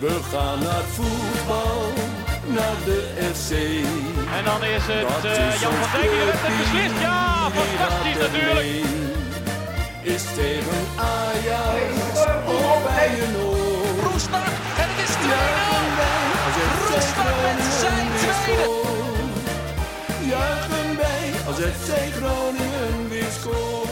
We gaan naar voetbal, naar de FC. En dan is het Dat uh, is Jan van Dijk die heeft het beslist. Ja, fantastisch natuurlijk. Is tegen Ajax of bij een oor. Roestak en het is 2-0. Juichen wij als FC Roestak met zijn tweede. Juichen wij als FC Groningen weer scoort.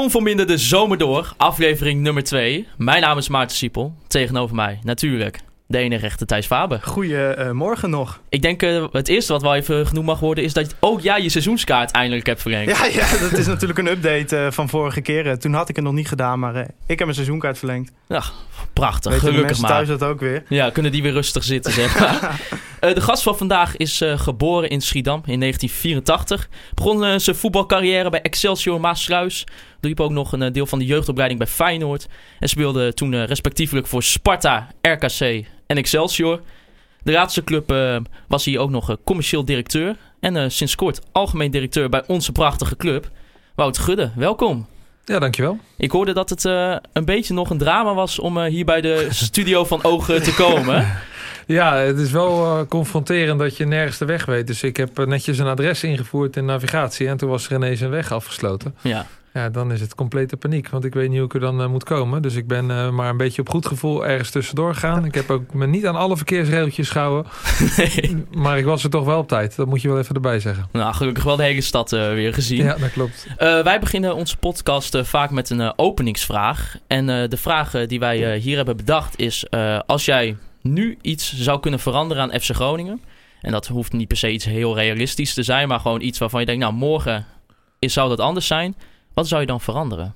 Kom voor minder de zomer door, aflevering nummer 2. Mijn naam is Maarten Siepel. Tegenover mij, natuurlijk, de enige rechte Thijs Faber. Goedemorgen nog. Ik denk uh, het eerste wat wel even genoemd mag worden... is dat ook jij je seizoenskaart eindelijk hebt verlengd. Ja, ja dat is natuurlijk een update uh, van vorige keren. Toen had ik het nog niet gedaan, maar uh, ik heb mijn seizoenkaart verlengd. Ja, prachtig. Weet Gelukkig maar. thuis dat ook weer. Ja, kunnen die weer rustig zitten, zeg maar. de gast van vandaag is geboren in Schiedam in 1984. Begon zijn voetbalcarrière bij Excelsior Maasluis. Liep ook nog een deel van de jeugdopleiding bij Feyenoord. En speelde toen respectievelijk voor Sparta, RKC en Excelsior. De laatste club uh, was hij ook nog commercieel directeur. En sinds kort algemeen directeur bij onze prachtige club. Wout Gudde, welkom. Ja, dankjewel. Ik hoorde dat het een beetje nog een drama was om hier bij de studio van Ogen te komen. Ja, het is wel confronterend dat je nergens de weg weet. Dus ik heb netjes een adres ingevoerd in navigatie. En toen was er ineens een weg afgesloten. Ja. Ja, dan is het complete paniek. Want ik weet niet hoe ik er dan uh, moet komen. Dus ik ben uh, maar een beetje op goed gevoel ergens tussendoor gegaan. Ik heb ook me niet aan alle verkeersregeltjes gehouden. Nee. Maar ik was er toch wel op tijd. Dat moet je wel even erbij zeggen. Nou, gelukkig wel de hele stad uh, weer gezien. Ja, dat klopt. wij beginnen onze podcast vaak met een openingsvraag. En de vraag die wij hier hebben bedacht is... als jij nu iets zou kunnen veranderen aan FC Groningen... en dat hoeft niet per se iets heel realistisch te zijn... maar gewoon iets waarvan je denkt... nou, morgen is, zou dat anders zijn... Wat zou je dan veranderen?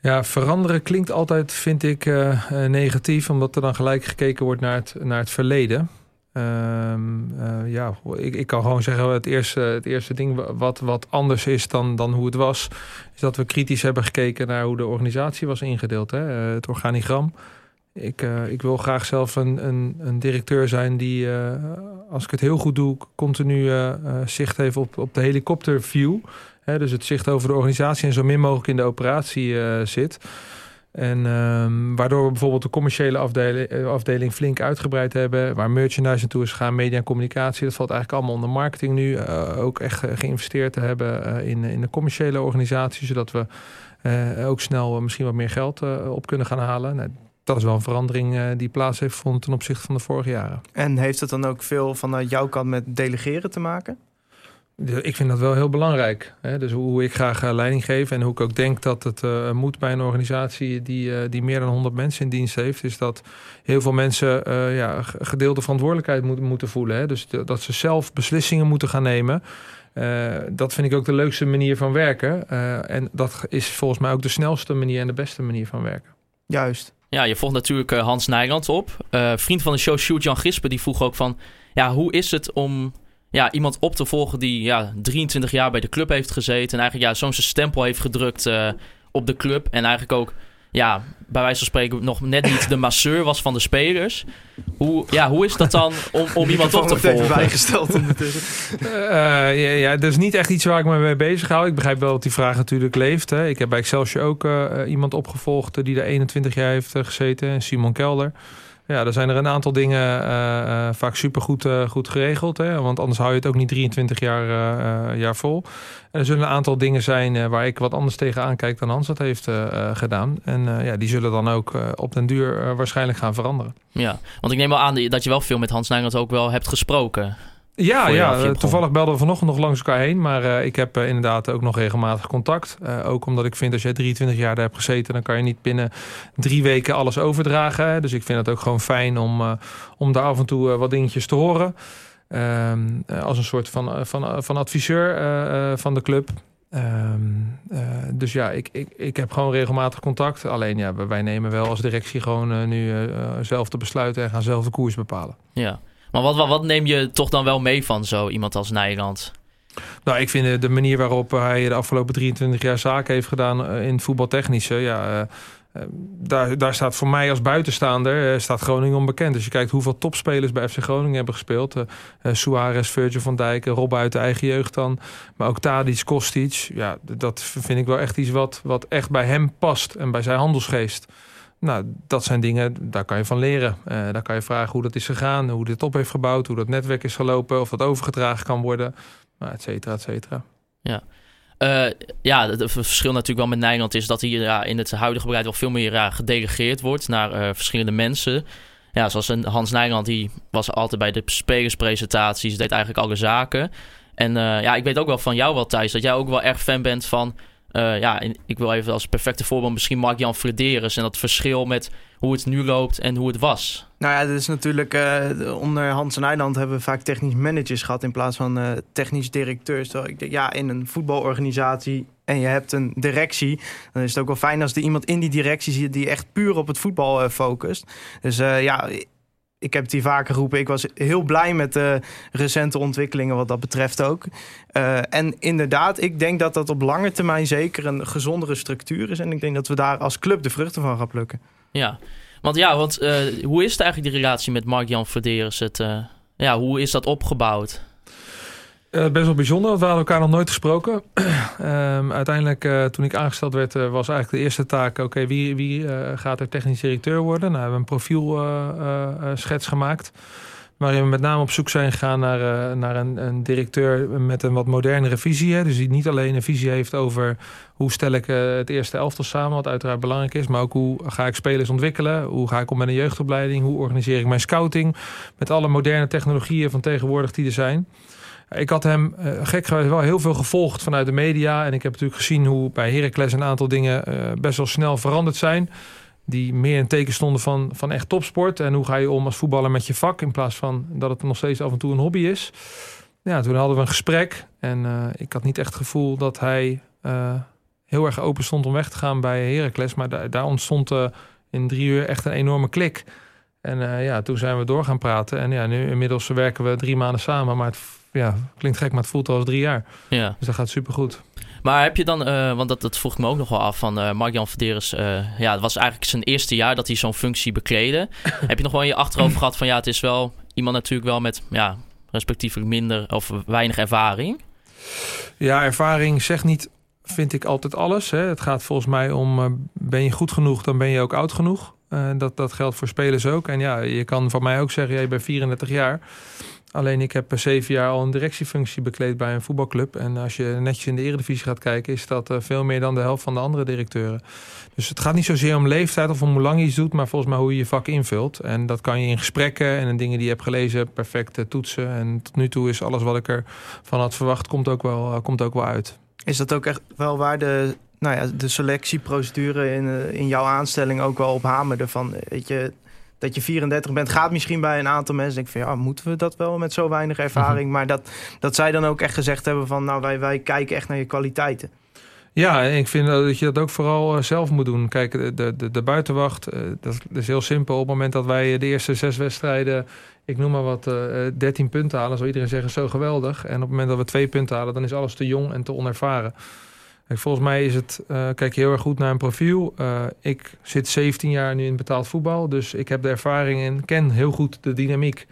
Ja, veranderen klinkt altijd, vind ik, uh, negatief, omdat er dan gelijk gekeken wordt naar het, naar het verleden. Um, uh, ja, ik, ik kan gewoon zeggen, het eerste, het eerste ding wat, wat anders is dan, dan hoe het was, is dat we kritisch hebben gekeken naar hoe de organisatie was ingedeeld. Hè? Het organigram. Ik, ik wil graag zelf een, een, een directeur zijn die, als ik het heel goed doe, continu zicht heeft op, op de helikopterview. Dus het zicht over de organisatie en zo min mogelijk in de operatie zit. En um, waardoor we bijvoorbeeld de commerciële afdeling, afdeling flink uitgebreid hebben. Waar merchandise naartoe is gegaan, media en communicatie. Dat valt eigenlijk allemaal onder marketing nu. ook echt geïnvesteerd te hebben in, in de commerciële organisatie. Zodat we ook snel misschien wat meer geld op kunnen gaan halen. Nou, dat is wel een verandering die plaats heeft gevonden ten opzichte van de vorige jaren. En heeft het dan ook veel vanuit jouw kant met delegeren te maken? Ik vind dat wel heel belangrijk. Hè? Dus hoe, hoe ik graag uh, leiding geef en hoe ik ook denk dat het uh, moet bij een organisatie die, die meer dan 100 mensen in dienst heeft, is dat heel veel mensen ja, gedeelde verantwoordelijkheid moet, moeten voelen. Hè? Dus dat ze zelf beslissingen moeten gaan nemen. dat vind ik ook de leukste manier van werken. en dat is volgens mij ook de snelste manier en de beste manier van werken. Juist. Ja, je volgt natuurlijk uh, Hans Nijland op. Uh, vriend van de show, Sjoerd Jan Gispen, die vroeg ook van... Ja, hoe is het om ja, iemand op te volgen die ja, 23 jaar bij de club heeft gezeten... en eigenlijk ja, zo'n stempel heeft gedrukt uh, op de club... en eigenlijk ook, ja, bij wijze van spreken... nog net niet de masseur was van de spelers. Hoe, ja, hoe is dat dan om, om iemand op te volgen? even bijgesteld ondertussen. ja, ja, dat is niet echt iets waar ik me mee bezig hou. Ik begrijp wel dat die vraag natuurlijk leeft. Hè. Ik heb bij Excelsior ook iemand opgevolgd... die er 21 jaar heeft gezeten, Simon Kelder... Ja, er zijn er een aantal dingen uh, vaak supergoed uh, goed geregeld. Hè? Want anders hou je het ook niet 23 jaar, jaar vol. En er zullen een aantal dingen zijn waar ik wat anders tegenaan kijk dan Hans dat heeft gedaan. En ja, die zullen dan ook op den duur waarschijnlijk gaan veranderen. Ja, want ik neem wel aan dat je wel veel met Hans Nijland ook wel hebt gesproken. Ja, ja toevallig belden we vanochtend nog langs elkaar heen. Maar uh, ik heb uh, inderdaad ook nog regelmatig contact. Uh, ook omdat ik vind als jij 23 jaar daar hebt gezeten... dan kan je niet binnen drie weken alles overdragen. Hè. Dus ik vind het ook gewoon fijn om, om daar af en toe wat dingetjes te horen. Ehm, als een soort van, van, van adviseur van de club. Um, dus ja, ik, ik, ik heb gewoon regelmatig contact. Alleen ja, wij nemen wel als directie gewoon nu zelf te besluiten... en gaan zelf de koers bepalen. Ja. Maar wat, wat, wat, neem je toch dan wel mee van zo iemand als Nijland? Nou, ik vind de manier waarop hij de afgelopen 23 jaar zaken heeft gedaan in het voetbaltechnische... Ja, Eh, daar, daar staat voor mij als buitenstaander eh, staat Groningen onbekend. Als je kijkt hoeveel topspelers bij FC Groningen hebben gespeeld. eh eh, Suarez, Virgil van Dijk, eh, Rob uit de eigen jeugd dan. Maar ook Tadic, Kostic. Ja, dat vind ik wel echt iets wat, wat echt bij hem past. En bij zijn handelsgeest. Nou, dat zijn dingen, daar kan je van leren. Eh, daar kan je vragen hoe dat is gegaan. Hoe dit op heeft gebouwd. Hoe dat netwerk is gelopen. Of dat overgedragen kan worden. Nou, et cetera, et cetera. Eh, ja, het verschil natuurlijk wel met Nederland is dat hier ja, in het huidige beleid wel veel meer ja, gedelegeerd wordt naar eh, verschillende mensen. Ja, zoals Hans Nijland, die was altijd bij de spelerspresentaties, deed eigenlijk alle zaken. En ja, ik weet ook wel van jou wel, Thijs, dat jij ook wel erg fan bent van... eh, ja, ik wil even als perfecte voorbeeld misschien Mark-Jan Frederis... en dat verschil met hoe het nu loopt en hoe het was. Nou ja, dat is natuurlijk... eh, onder Hans en Eiland hebben we vaak technisch managers gehad... in plaats van eh, technisch directeurs. Terwijl ik denk, ja, in een voetbalorganisatie... en je hebt een directie... dan is het ook wel fijn als er iemand in die directie zit... die echt puur op het voetbal focust. Dus ja... Ik heb het hier vaker geroepen. Ik was heel blij met de recente ontwikkelingen wat dat betreft ook. Eh, en inderdaad, ik denk dat dat op lange termijn zeker een gezondere structuur is. En ik denk dat we daar als club de vruchten van gaan plukken. Ja, want ja, want eh, hoe is het eigenlijk die relatie met Mark-Jan Frederis? Het, eh, ja, hoe is dat opgebouwd? Eh, best wel bijzonder, want we hadden elkaar nog nooit gesproken. Ehm, uiteindelijk, eh, toen ik aangesteld werd, eh, was eigenlijk de eerste taak... oké, wie, gaat er technisch directeur worden? Nou, we hebben een profielschets gemaakt... waarin we met name op zoek zijn gegaan naar, naar een, een directeur... met een wat modernere visie. Hè? Dus die niet alleen een visie heeft over... hoe stel ik het eerste elftal samen, wat uiteraard belangrijk is... maar ook hoe ga ik spelers ontwikkelen? Hoe ga ik om met een jeugdopleiding? Hoe organiseer ik mijn scouting? Met alle moderne technologieën van tegenwoordig die er zijn... Ik had hem uh, gek geweest wel heel veel gevolgd vanuit de media. En ik heb natuurlijk gezien hoe bij Heracles een aantal dingen uh, best wel snel veranderd zijn. Die meer in teken stonden van, van echt topsport. En hoe ga je om als voetballer met je vak. In plaats van dat het nog steeds af en toe een hobby is. Ja, toen hadden we een gesprek. En uh, ik had niet echt het gevoel dat hij heel erg open stond om weg te gaan bij Heracles. Maar daar ontstond in drie uur echt een enorme klik. En ja, toen zijn we door gaan praten. En ja, nu inmiddels werken we drie maanden samen. Maar het ja, klinkt gek, maar het voelt al als drie jaar. Ja. Dus dat gaat supergoed. Maar heb je dan, uh, want dat, dat vroeg me ook nog wel af van uh, Mark-Jan Verderes. Uh, ja, het was eigenlijk zijn eerste jaar dat hij zo'n functie bekleedde. heb je nog wel in je achterhoofd gehad van ja, het is wel iemand natuurlijk wel met ja, respectievelijk minder of weinig ervaring? Ja, ervaring zegt niet, vind ik altijd alles. Hè. Het gaat volgens mij om, ben je goed genoeg, dan ben je ook oud genoeg. dat, dat geldt voor spelers ook. En ja, je kan van mij ook zeggen, jij bent 34 jaar. Alleen ik heb zeven jaar al een directiefunctie bekleed bij een voetbalclub. En als je netjes in de eredivisie gaat kijken... is dat uh, veel meer dan de helft van de andere directeuren. Dus het gaat niet zozeer om leeftijd of om hoe lang je iets doet... maar volgens mij hoe je je vak invult. En dat kan je in gesprekken en in dingen die je hebt gelezen... perfect uh, toetsen. En tot nu toe is alles wat ik er van had verwacht... komt ook wel, komt ook wel uit. Is dat ook echt wel waar de, nou ja, de selectieprocedure... In, in jouw aanstelling ook wel op hamerde? Van, weet je, dat je 34 bent, gaat misschien bij een aantal mensen denken van ja, moeten we dat wel met zo weinig ervaring? -hmm. Maar dat, dat zij dan ook echt gezegd hebben van nou, wij, wij kijken echt naar je kwaliteiten. Ja, en ik vind dat je dat ook vooral zelf moet doen. Kijk, de, de, de buitenwacht, dat is heel simpel. Op het moment dat wij de eerste zes wedstrijden, ik noem maar wat, 13 punten halen, zou iedereen zeggen zo geweldig. En op het moment dat we twee punten halen, dan is alles te jong en te onervaren. Volgens mij is het, uh, kijk je heel erg goed naar een profiel. Uh, ik zit 17 jaar nu in betaald voetbal, dus ik heb de ervaring en ken heel goed de dynamiek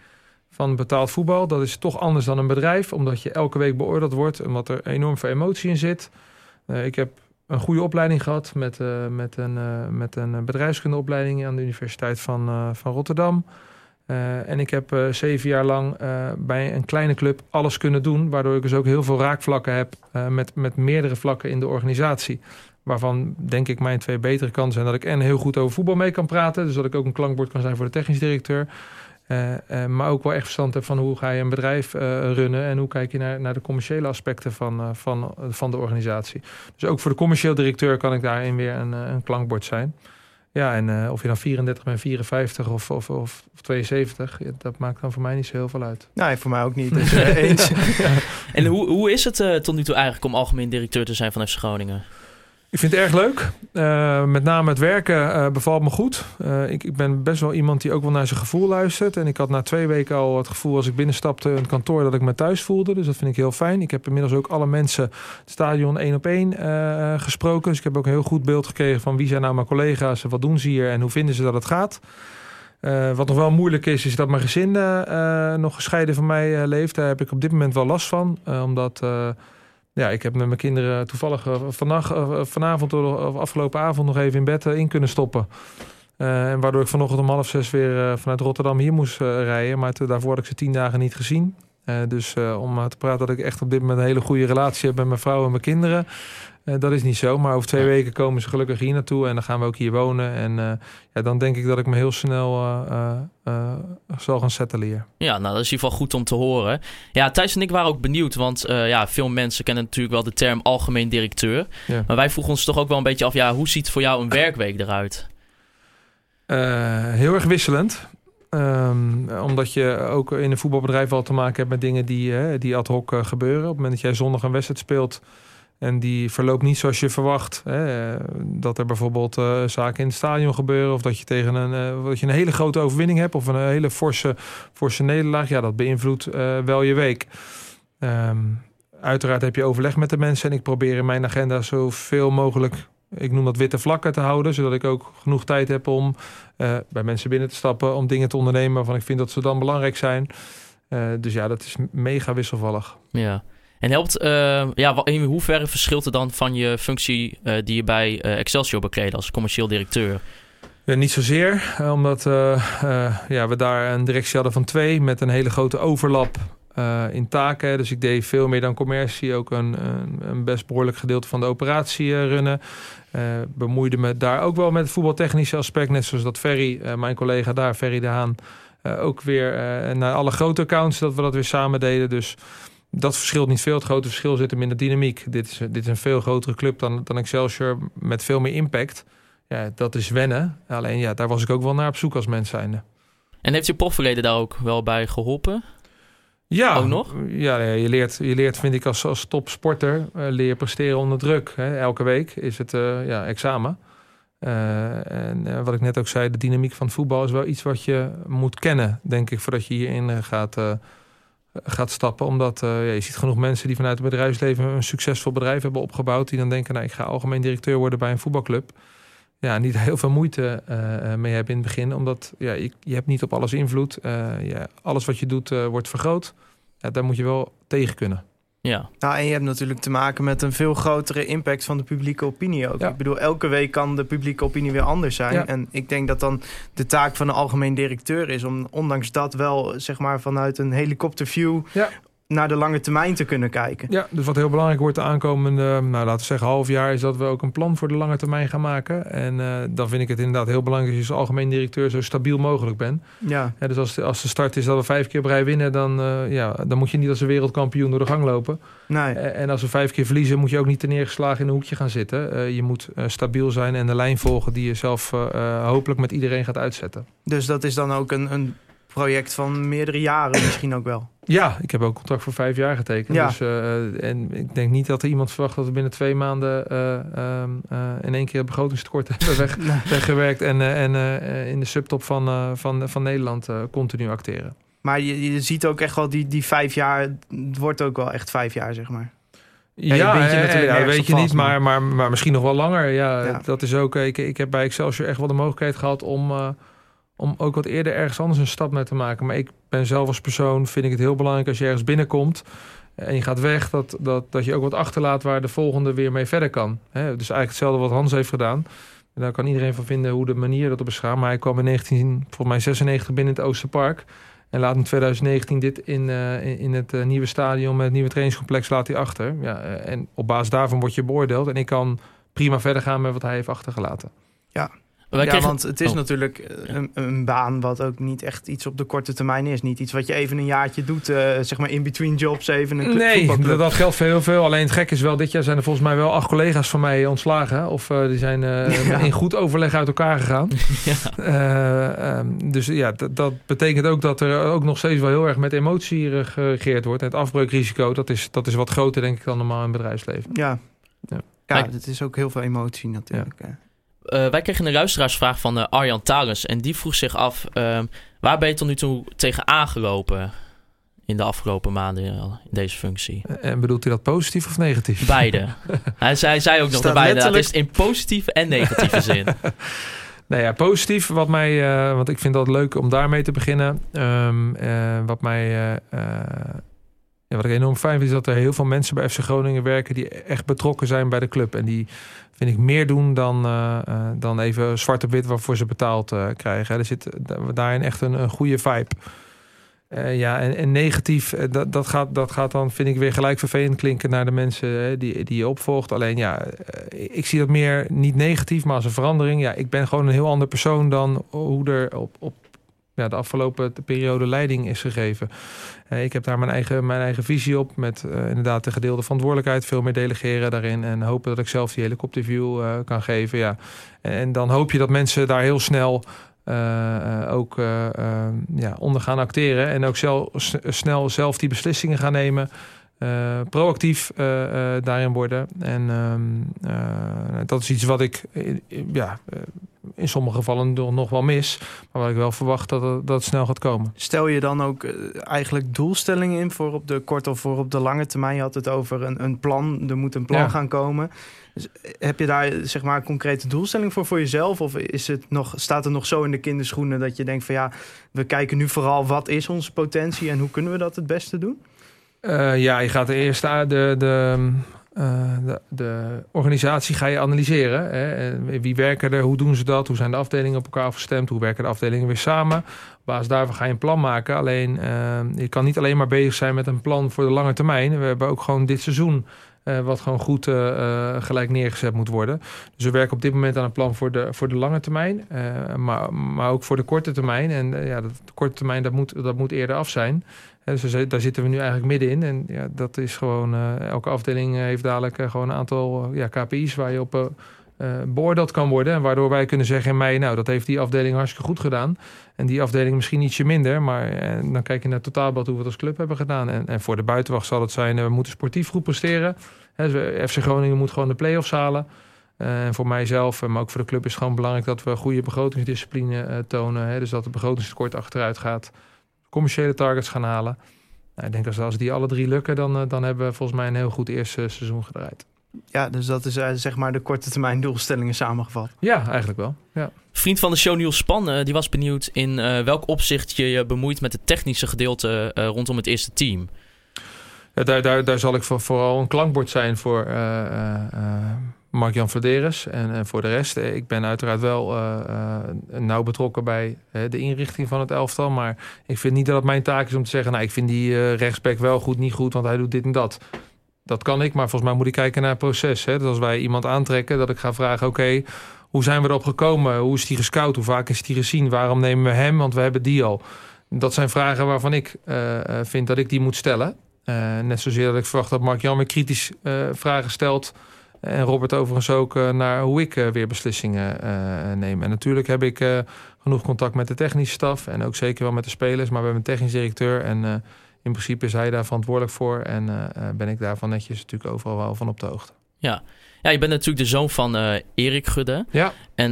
van betaald voetbal. Dat is toch anders dan een bedrijf, omdat je elke week beoordeeld wordt en wat er enorm veel emotie in zit. Uh, ik heb een goede opleiding gehad met, met een, met een bedrijfskundeopleiding aan de Universiteit van, van Rotterdam. Uh, en ik heb uh, zeven jaar lang uh, bij een kleine club alles kunnen doen. Waardoor ik dus ook heel veel raakvlakken heb met, met meerdere vlakken in de organisatie. Waarvan denk ik mijn twee betere kanten zijn dat ik en heel goed over voetbal mee kan praten. Dus dat ik ook een klankbord kan zijn voor de technisch directeur. maar ook wel echt verstand heb van hoe ga je een bedrijf runnen. En hoe kijk je naar, naar de commerciële aspecten van, van, van de organisatie. Dus ook voor de commercieel directeur kan ik daarin weer een, een klankbord zijn. Ja, en uh, of je dan 34 bent, 54 of, of, of, of 72, ja, dat maakt dan voor mij niet zo heel veel uit. Nee, voor mij ook niet. Dus, uh, eens. ja. En hoe, hoe is het uh, tot nu toe eigenlijk om algemeen directeur te zijn van FC Groningen? Ik vind het erg leuk. Uh, met name het werken uh, bevalt me goed. Uh, ik, ik, ben best wel iemand die ook wel naar zijn gevoel luistert. En ik had na twee weken al het gevoel als ik binnenstapte in het kantoor dat ik me thuis voelde. Dus dat vind ik heel fijn. Ik heb inmiddels ook alle mensen het stadion één op één gesproken. Dus ik heb ook een heel goed beeld gekregen van wie zijn nou mijn collega's en wat doen ze hier en hoe vinden ze dat het gaat. wat nog wel moeilijk is, is dat mijn gezin nog gescheiden van mij leeft. Daar heb ik op dit moment wel last van. omdat ja, ik heb met mijn kinderen toevallig vannacht, uh, vanavond of afgelopen avond nog even in bed in kunnen stoppen. en waardoor ik vanochtend om half zes weer vanuit Rotterdam hier moest rijden. Maar daarvoor had ik ze tien dagen niet gezien. dus om te praten dat ik echt op dit moment een hele goede relatie heb met mijn vrouw en mijn kinderen. Uh, dat is niet zo, maar over twee weken komen ze gelukkig hier naartoe en dan gaan we ook hier wonen. En uh, ja, dan denk ik dat ik me heel snel uh, zal gaan settelen hier. Ja, nou dat is in ieder geval goed om te horen. Ja, Thijs en ik waren ook benieuwd, want ja, veel mensen kennen natuurlijk wel de term algemeen directeur. Ja. Maar wij vroegen ons toch ook wel een beetje af, ja, hoe ziet voor jou een werkweek eruit? heel erg wisselend. Um, omdat je ook in een voetbalbedrijf al te maken hebt met dingen die, die ad hoc gebeuren. Op het moment dat jij zondag een wedstrijd speelt en die verloopt niet zoals je verwacht. Hè? Dat er bijvoorbeeld uh, zaken in het stadion gebeuren. Of dat je tegen een, uh, dat je een hele grote overwinning hebt. Of een hele forse, forse nederlaag. Ja, dat beïnvloedt uh, wel je week. Um, uiteraard heb je overleg met de mensen. En ik probeer in mijn agenda zoveel mogelijk. Ik noem dat witte vlakken te houden. Zodat ik ook genoeg tijd heb om bij mensen binnen te stappen. Om dingen te ondernemen waarvan ik vind dat ze dan belangrijk zijn. dus ja, dat is mega wisselvallig. Ja. En helpt, uh, ja, in hoeverre verschilt het dan van je functie uh, die je bij uh, Excelsior bekleedde als commercieel directeur? Ja, niet zozeer, omdat ja, we daar een directie hadden van twee met een hele grote overlap in taken. Dus ik deed veel meer dan commercie, ook een, een, een best behoorlijk gedeelte van de operatie runnen. bemoeide me daar ook wel met het voetbaltechnische aspect, net zoals dat Ferry, mijn collega daar, Ferry de Haan, ook weer naar alle grote accounts, dat we dat weer samen deden. Dus dat verschilt niet veel. Het grote verschil zit hem in de dynamiek. Dit is, dit is een veel grotere club dan, dan Excelsior met veel meer impact. Ja, dat is wennen. Alleen ja, daar was ik ook wel naar op zoek als mens zijnde. En heeft je profverleden daar ook wel bij geholpen? Ja, ook nog? Ja, je leert, je leert vind ik als, als topsporter, uh, leer presteren onder druk. Hè. Elke week is het uh, ja, examen. Uh, en wat ik net ook zei, de dynamiek van het voetbal is wel iets wat je moet kennen, denk ik, voordat je hierin gaat gaat stappen. Omdat uh, ja, je ziet genoeg mensen die vanuit het bedrijfsleven een succesvol bedrijf hebben opgebouwd. Die dan denken, nou ik ga algemeen directeur worden bij een voetbalclub. Ja, niet heel veel moeite uh, mee hebben in het begin. Omdat ja, je, je hebt niet op alles invloed. Uh, ja, alles wat je doet wordt vergroot. Ja, daar moet je wel tegen kunnen. Ja. Nou, en je hebt natuurlijk te maken met een veel grotere impact van de publieke opinie ook. Ik bedoel, elke week kan de publieke opinie weer anders zijn. En ik denk dat dan de taak van de algemeen directeur is om ondanks dat wel, zeg maar, vanuit een helikopterview ja naar de lange termijn te kunnen kijken. Ja, dus wat heel belangrijk wordt de aankomende, nou, laten we zeggen, half jaar, is dat we ook een plan voor de lange termijn gaan maken. En uh, dan vind ik het inderdaad heel belangrijk dat je als algemeen directeur zo stabiel mogelijk bent. Ja. ja dus als de, als de start is dat we vijf keer brei winnen, dan, uh, ja, dan moet je niet als een wereldkampioen door de gang lopen. Nee. en als we vijf keer verliezen, moet je ook niet te neergeslagen in een hoekje gaan zitten. Uh, je moet stabiel zijn en de lijn volgen die je zelf hopelijk met iedereen gaat uitzetten. Dus dat is dan ook een, een project van meerdere jaren misschien ook wel. Ja, ik heb ook contract voor vijf jaar getekend. Ja. Dus, uh, en ik denk niet dat er iemand verwacht dat we binnen twee maanden uh, uh, in één keer het begrotingstekort hebben weg, nee. weggewerkt en, en in de subtop van, van, van Nederland continu acteren. Maar je, je ziet ook echt wel die, die vijf jaar, het wordt ook wel echt vijf jaar, zeg maar. Ja, ja, weet je, natuurlijk ja, weet je niet, maar, maar, maar misschien nog wel langer. Ja, ja. dat is ook. Ik, ik heb bij Excelsior echt wel de mogelijkheid gehad om om ook wat eerder ergens anders een stap mee te maken. Maar ik ben zelf als persoon, vind ik het heel belangrijk als je ergens binnenkomt en je gaat weg, dat, dat, dat je ook wat achterlaat waar de volgende weer mee verder kan. He, dus eigenlijk hetzelfde wat Hans heeft gedaan. En daar kan iedereen van vinden hoe de manier dat op beschouwen. Maar hij kwam in 1996 binnen het Oosterpark. En laat in 2019 dit in, uh, in het uh, nieuwe stadion met het nieuwe trainingscomplex laat hij achter. Ja, uh, en op basis daarvan word je beoordeeld. En ik kan prima verder gaan met wat hij heeft achtergelaten. Ja, ja, want het is oh. natuurlijk eh, een, een, baan wat ook niet echt iets op de korte termijn is. Niet iets wat je even een jaartje doet, uh, zeg maar in between jobs even een Nee, dat, dat, geldt voor heel veel. Alleen het gek is wel, dit jaar zijn er volgens mij wel acht collega's van mij ontslagen. Of uh, die zijn uh, ja. in goed overleg uit elkaar gegaan. ja. Um, dus ja, dat betekent ook dat er ook nog steeds wel heel erg met emotie geregeerd wordt. het afbreukrisico, dat is, dat is wat groter denk ik dan normaal in het bedrijfsleven. Ja. ja. Ja, Kijk. het is ook heel veel emotie natuurlijk. eh. Eh, wij kregen een luisteraarsvraag van eh, Arjan Talens. En die vroeg zich af, ehm, waar ben je tot nu toe tegen aangelopen in de afgelopen maanden eh, in deze functie? En bedoelt hij dat positief of negatief? Beide. hij, zei, hij zei ook nog Staat de beide. Het letterlijk- is in positieve en negatieve zin. Nou ja, positief. Wat mij, want ik vind dat leuk om daarmee te beginnen. Ehm, eh, wat mij, wat ik enorm fijn vind, is dat er heel veel mensen bij FC Groningen werken die echt betrokken zijn bij de club. En die vind ik meer doen dan, eh, eh, dan even zwart op wit waarvoor ze betaald eh, krijgen. Er zit da- daarin echt een, een goede vibe. Ja, en, negatief, dat, dat, gaat, dat gaat dan, vind ik, weer gelijk vervelend klinken naar de mensen eh, die, die je opvolgt. Alleen ja, ik zie dat meer niet negatief, maar als een verandering. Ja, ik ben gewoon een heel ander persoon dan hoe er op, op ja, de afgelopen periode leiding is gegeven. Eh, ik heb daar mijn eigen, mijn eigen visie op. Met eh, inderdaad de gedeelde verantwoordelijkheid. Veel meer delegeren daarin. En hopen dat ik zelf die helikopterview eh, kan geven. Ja. En, en dan hoop je dat mensen daar heel snel ook ja, onder gaan acteren. En ook zel- s- snel zelf die beslissingen gaan nemen. Eh, proactief eh, eh, daarin worden. En ehm, eh, dat is iets wat ik ja, in sommige gevallen nog nog wel mis. Maar wat ik wel verwacht dat het, dat het snel gaat komen. Stel je dan ook eigenlijk doelstellingen in voor op de korte of voor op de lange termijn? Je had het over een, een plan, er moet een plan Ja. gaan komen. Dus heb je daar zeg maar een concrete doelstelling voor voor jezelf? Of is het nog, staat het nog zo in de kinderschoenen dat je denkt van ja, we kijken nu vooral wat is onze potentie en hoe kunnen we dat het beste doen? Eh, ja, je gaat eerst aan de, de, eh, de, de organisatie ga je analyseren. Hè? Wie werken er? Hoe doen ze dat? Hoe zijn de afdelingen op elkaar afgestemd? Hoe werken de afdelingen weer samen? Op basis daarvan ga je een plan maken. Alleen, eh, je kan niet alleen maar bezig zijn met een plan voor de lange termijn. We hebben ook gewoon dit seizoen... wat gewoon goed gelijk neergezet moet worden. Dus we werken op dit moment aan een plan voor de, voor de lange termijn. maar, maar ook voor de korte termijn. En ja, dat, de korte termijn dat moet, dat moet eerder af zijn. Dus daar zitten we nu eigenlijk middenin. En ja, dat is gewoon, eh, elke afdeling eh, heeft dadelijk eh, gewoon een aantal ja, KPI's waar je op beoordeeld kan worden. En waardoor wij kunnen zeggen in mei, nou dat heeft die afdeling hartstikke goed gedaan. En die afdeling misschien ietsje minder. Maar dan kijk je naar het totaalbeeld hoe we het als club hebben gedaan. En, en voor de buitenwacht zal het zijn, we moeten sportief goed presteren. Dus, FC Groningen moet gewoon de play-offs halen. En voor mijzelf, maar ook voor de club is het gewoon belangrijk dat we goede begrotingsdiscipline tonen. Dus dat het begrotingstekort achteruit gaat. Commerciële targets gaan halen. Nou, ik denk als, als die alle drie lukken, dan, eh, dan hebben we volgens mij een heel goed eerste seizoen gedraaid. Ja, dus dat is eh, zeg maar de korte termijn doelstellingen samengevat. Ja, eigenlijk wel. Ja. Vriend van de show Niels Span, eh, die was benieuwd in eh, welk opzicht je je bemoeit met het technische gedeelte eh, rondom het eerste team. Ja, daar, daar, daar zal ik voor, vooral een klankbord zijn voor eh, eh, eh, Mark-Jan Vladeres en, en voor de rest. Eh, Ik ben uiteraard wel eh, eh, nauw betrokken bij de inrichting van het elftal. Maar ik vind niet dat het mijn taak is om te zeggen... nou, ik vind die rechtsback wel goed, niet goed, want hij doet dit en dat. Dat kan ik, maar volgens mij moet ik kijken naar het proces. Hè? Dus als wij iemand aantrekken, dat ik ga vragen... oké, hoe zijn we erop gekomen? Hoe is die gescout? Hoe vaak is die gezien? Waarom nemen we hem? Want we hebben die al. Dat zijn vragen waarvan ik vind dat ik die moet stellen. Net zozeer dat ik verwacht dat Mark Jan weer kritisch vragen stelt. En Robert overigens ook eh, naar hoe ik eh, weer beslissingen eh, neem. En natuurlijk heb ik genoeg contact met de technische staf. En ook zeker wel met de spelers. Maar we hebben een technisch directeur. En in principe is hij daar verantwoordelijk voor. En ben ik daarvan netjes natuurlijk overal wel van op de hoogte. Ja, je bent natuurlijk de zoon van eh, Erik Gudde. Ja. En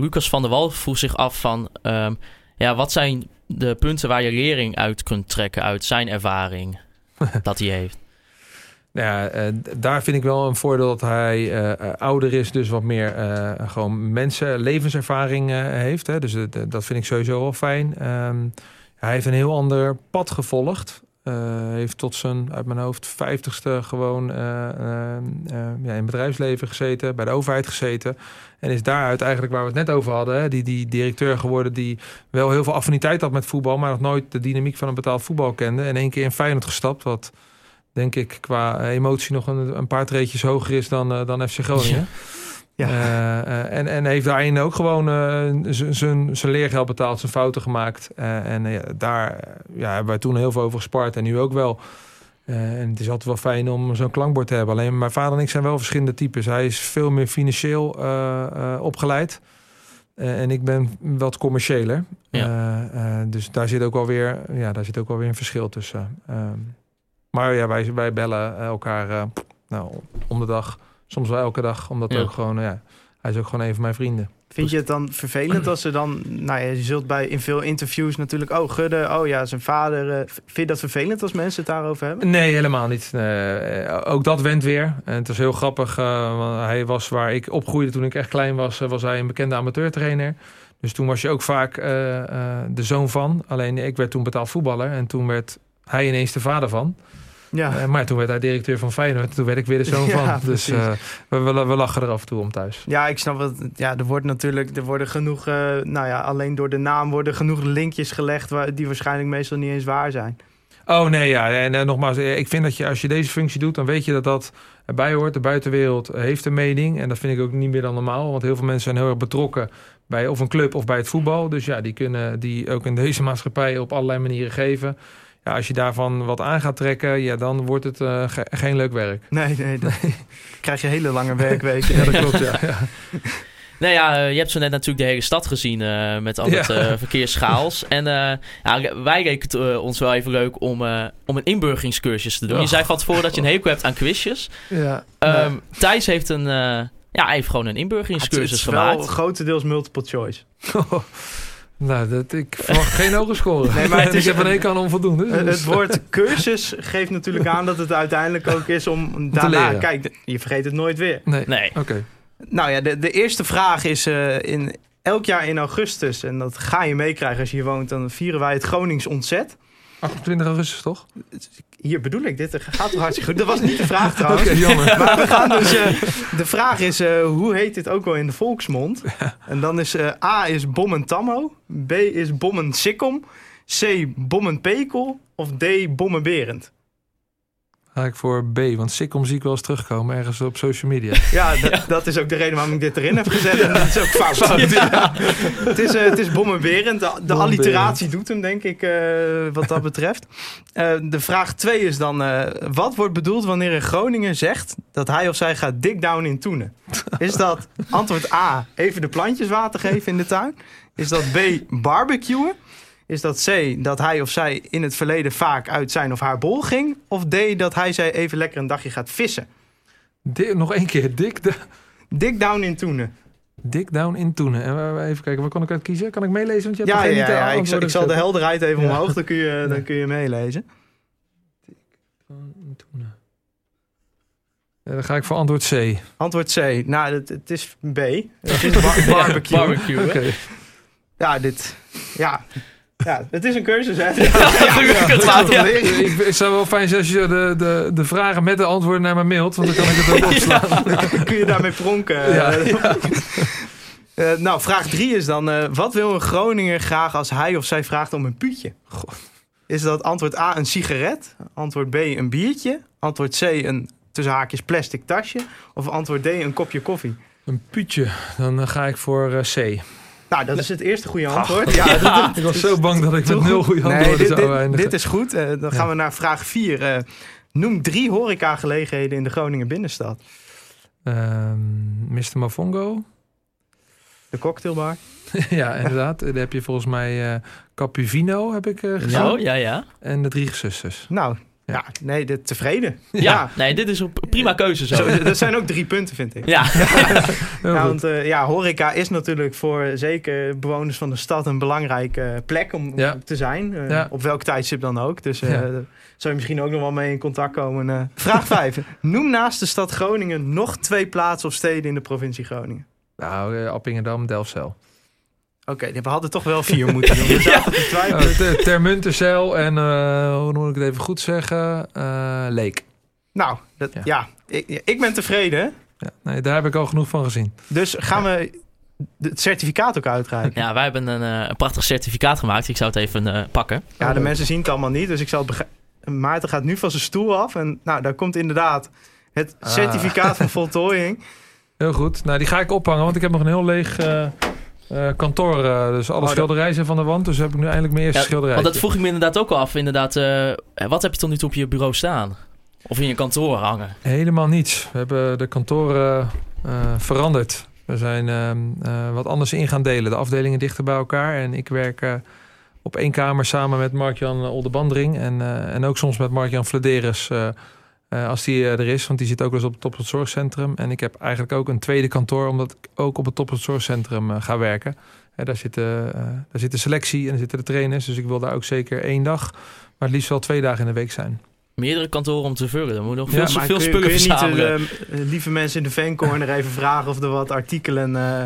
Lucas van der Wal vroeg zich af van... ehm, ja, wat zijn de punten waar je lering uit kunt trekken uit zijn ervaring dat hij heeft? Nou ja, eh, daar vind ik wel een voordeel dat hij eh, eh, ouder is, dus wat meer gewoon mensen, levenservaring heeft. Hè. Dus dat vind ik sowieso wel fijn. Ehm, hij heeft een heel ander pad gevolgd. Eh, heeft tot zijn, uit mijn hoofd, vijftigste gewoon eh, eh, eh, ja, in bedrijfsleven gezeten, bij de overheid gezeten. En is daaruit eigenlijk waar we het net over hadden, die, die directeur geworden die wel heel veel affiniteit had met voetbal, maar nog nooit de dynamiek van een betaald voetbal kende. En één keer in Feyenoord gestapt, wat denk ik qua emotie nog een, een paar treetjes hoger is dan, eh, dan FC Groningen. Ja. Eh, eh, en, en heeft daarin ook gewoon eh, zijn zijn leergeld betaald, zijn fouten gemaakt. Eh, en eh, daar eh, ja, hebben wij toen heel veel over gespart en nu ook wel. Eh, en het is altijd wel fijn om zo'n klankbord te hebben. Alleen mijn vader en ik zijn wel verschillende types. Hij is veel meer financieel eh, eh, opgeleid. Eh, en ik ben wat commerciëler. Ja. Eh, eh, dus daar zit ook wel weer, ja, daar zit ook wel weer een verschil tussen. Maar ja, wij, wij bellen elkaar eh, nou, om de dag soms wel elke dag. Omdat Ja. ook gewoon, ja, hij is ook gewoon een van mijn vrienden. Vind je het dan vervelend als ze dan... Nou ja, je zult bij in veel interviews natuurlijk... Oh, Gudde, oh ja, zijn vader. eh, vind je dat vervelend als mensen het daarover hebben? Nee, helemaal niet. Eh, ook dat went weer. En het is heel grappig. eh, want hij was waar ik opgroeide toen ik echt klein was, eh, was hij een bekende amateurtrainer. Dus toen was je ook vaak eh, eh, de zoon van. Alleen ik werd toen betaald voetballer. En toen werd hij ineens de vader van. Ja. Eh, maar toen werd hij directeur van Feyenoord. Toen werd ik weer de zoon Ja, van. Dus eh, we, we, we lachen er af en toe om thuis. Ja, ik snap het. Ja, er wordt natuurlijk, er worden genoeg, eh, nou ja, alleen door de naam worden genoeg linkjes gelegd waar, die waarschijnlijk meestal niet eens waar zijn. Oh nee, ja. En nogmaals, ik vind dat je als je deze functie doet, dan weet je dat dat erbij hoort. De buitenwereld heeft een mening. En dat vind ik ook niet meer dan normaal. Want heel veel mensen zijn heel erg betrokken bij of een club of bij het voetbal. Dus ja, die kunnen die ook in deze maatschappij op allerlei manieren geven. Ja, als je daarvan wat aan gaat trekken, ja, dan wordt het eh, ge- geen leuk werk. Nee, nee, dan krijg je hele lange werkweken. Ja, dat klopt, ja. ja. Nou ja, eh, je hebt zo net natuurlijk de hele stad gezien eh, met al het Ja. eh, verkeersschaals. En eh, ja, wij leken het eh, ons wel even leuk om, eh, om een inburgeringscursus te doen. Je Och. zei van tevoren dat je een hekel hebt aan quizjes. ja. Ehm, Thijs heeft een, eh, ja, hij heeft gewoon een Het inburgeringscursus is wel gemaakt. grotendeels multiple choice. Nou, dat, ik verwacht geen hoge score. Nee, maar het is- een hekel aan onvoldoende. Dus- Het woord cursus geeft natuurlijk aan dat het uiteindelijk ook is om daarna... leren. Kijk, je vergeet het nooit weer. Nee, Nee. oké. Nou ja, de, de eerste vraag is eh, in, elk jaar in augustus, en dat ga je meekrijgen als je hier woont, dan vieren wij het Gronings Ontzet. 28 augustus, toch? Hier bedoel ik, dit gaat toch hartstikke goed. Dat was niet de vraag trouwens. Oké, jammer. Maar we gaan dus. eh, de vraag is: eh, hoe heet dit ook wel in de volksmond? En dan is eh, A is bommen tammo, B is bommen sikkom, C bommen pekel of D bommen berend. Ga ik voor B, want Sikkom zie ik wel eens terugkomen ergens op social media. Ja, dat, dat is ook de reden waarom ik dit erin heb gezet. En dat is ook fout. Ja. Het is, eh, het is bommen berend. De, alliteratie doet hem, denk ik, eh, wat dat betreft. Eh, de vraag 2 is dan: eh, wat wordt bedoeld wanneer een Groninger zegt dat hij of zij gaat dig down in Toenen? Is dat antwoord A, even de plantjes water geven in de tuin? Is dat B, barbecuen? Is dat C, dat hij of zij in het verleden vaak uit zijn of haar bol ging? Of D, dat hij zij even lekker een dagje gaat vissen? Nog één keer, Dick, de, Dig down in Toenen. Dick Down in Toenen. En even kijken, waar kon ik uit kiezen? Kan ik meelezen? Want je hebt Ja, ja, ja, ja. Ik, zal, antwoorden ik zal de helderheid even Ja. omhoog, dan kun, je, dan kun je meelezen. Down in Toenen. Ja, dan ga ik voor antwoord C. Antwoord C. Nou, het, het is B. Het is bar- barbecue. Barbecue. Ja, dit... Ja. Ja, het is een cursus, hè? ja. Ik, zou wel fijn zijn als je de, de, de vragen met de antwoorden naar me mailt, want dan kan ik het ook opslaan. Dan kun je daarmee pronken. Ja, Eh, nou, vraag 3 is dan... eh, wat wil een Groninger graag als hij of zij vraagt om een puutje? Is dat antwoord A een sigaret? Antwoord B een biertje? Antwoord C een tussen haakjes plastic tasje? Of antwoord D een kopje koffie? Een puutje, dan eh, ga ik voor C. Nou, dat is het eerste goede antwoord. Ja, dat- Ik was zo bang dat ik met nul goed? goede Nee, antwoorden dit, zou dit, eindigen. dit is goed. Eh, dan gaan we naar vraag 4. noem drie horecagelegenheden in de Groningen binnenstad. Ehm, Mr. Mafongo. De cocktailbar. ja, inderdaad. Daar heb je volgens mij eh Capuvino, heb ik eh, gezien. Zo, ja, ja. En de drie zusters. Nou, ja, nee, dit, tevreden. Ja, nee, dit is een prima keuze zo. Zo, dat zijn ook drie punten, vind ik. Ja, want eh, ja, horeca is natuurlijk voor zeker bewoners van de stad een belangrijke plek om Ja. te zijn. eh, Ja. Op welk tijdstip dan ook. Dus eh Ja. daar zou je misschien ook nog wel mee in contact komen. eh. Vraag 5. Noem naast de stad Groningen nog twee plaatsen of steden in de provincie Groningen. Nou, eh, Appingedam, Delfzijl. Oké, we hadden toch wel vier moeten doen. We zaten te twijfelen. Uh, ter, Termunterzijl en, eh, hoe moet ik het even goed zeggen? Eh Leek. Nou, dat, Ja. ja, ik, ik ben tevreden. Ja, nee, daar heb ik al genoeg van gezien. Dus gaan we het certificaat ook uitreiken. ja wij hebben een, eh, een prachtig certificaat gemaakt. Ik zou het even eh, pakken. Ja, de mensen zien het allemaal niet, dus ik zal het begrijpen. Maarten gaat nu van zijn stoel af en nou, daar komt inderdaad het Ah. certificaat van voltooiing. Heel goed. Nou, die ga ik ophangen, want ik heb nog een heel leeg eh, kantoor. eh, dus alle dat- schilderijen zijn van de wand. Dus heb ik nu eindelijk mijn eerste Ja, schilderij. want dat vroeg ik me inderdaad ook al af. Inderdaad, eh, wat heb je tot nu toe op je bureau staan? Of in je kantoor hangen? Helemaal niets. We hebben de kantoren veranderd. We zijn ehm, eh, wat anders in gaan delen. De afdelingen dichter bij elkaar. En ik werk op één kamer samen met Mark-Jan Oldebandring. En, en ook soms met Mark-Jan Vladeres. Eh, Eh, als die eh, er is, want die zit ook eens op het Top Zorgcentrum. En ik heb eigenlijk ook een tweede kantoor, omdat ik ook op het Top Zorgcentrum uh, ga werken. Daar, zit, daar zit de selectie en daar zitten de trainers. Dus ik wil daar ook zeker één dag, maar het liefst wel twee dagen in de week zijn. Meerdere kantoren om te vullen. Dan moet nog Ja, veel, kun je- spullen kun je niet de, eh, lieve mensen in de fancorner even vragen of er wat artikelen eh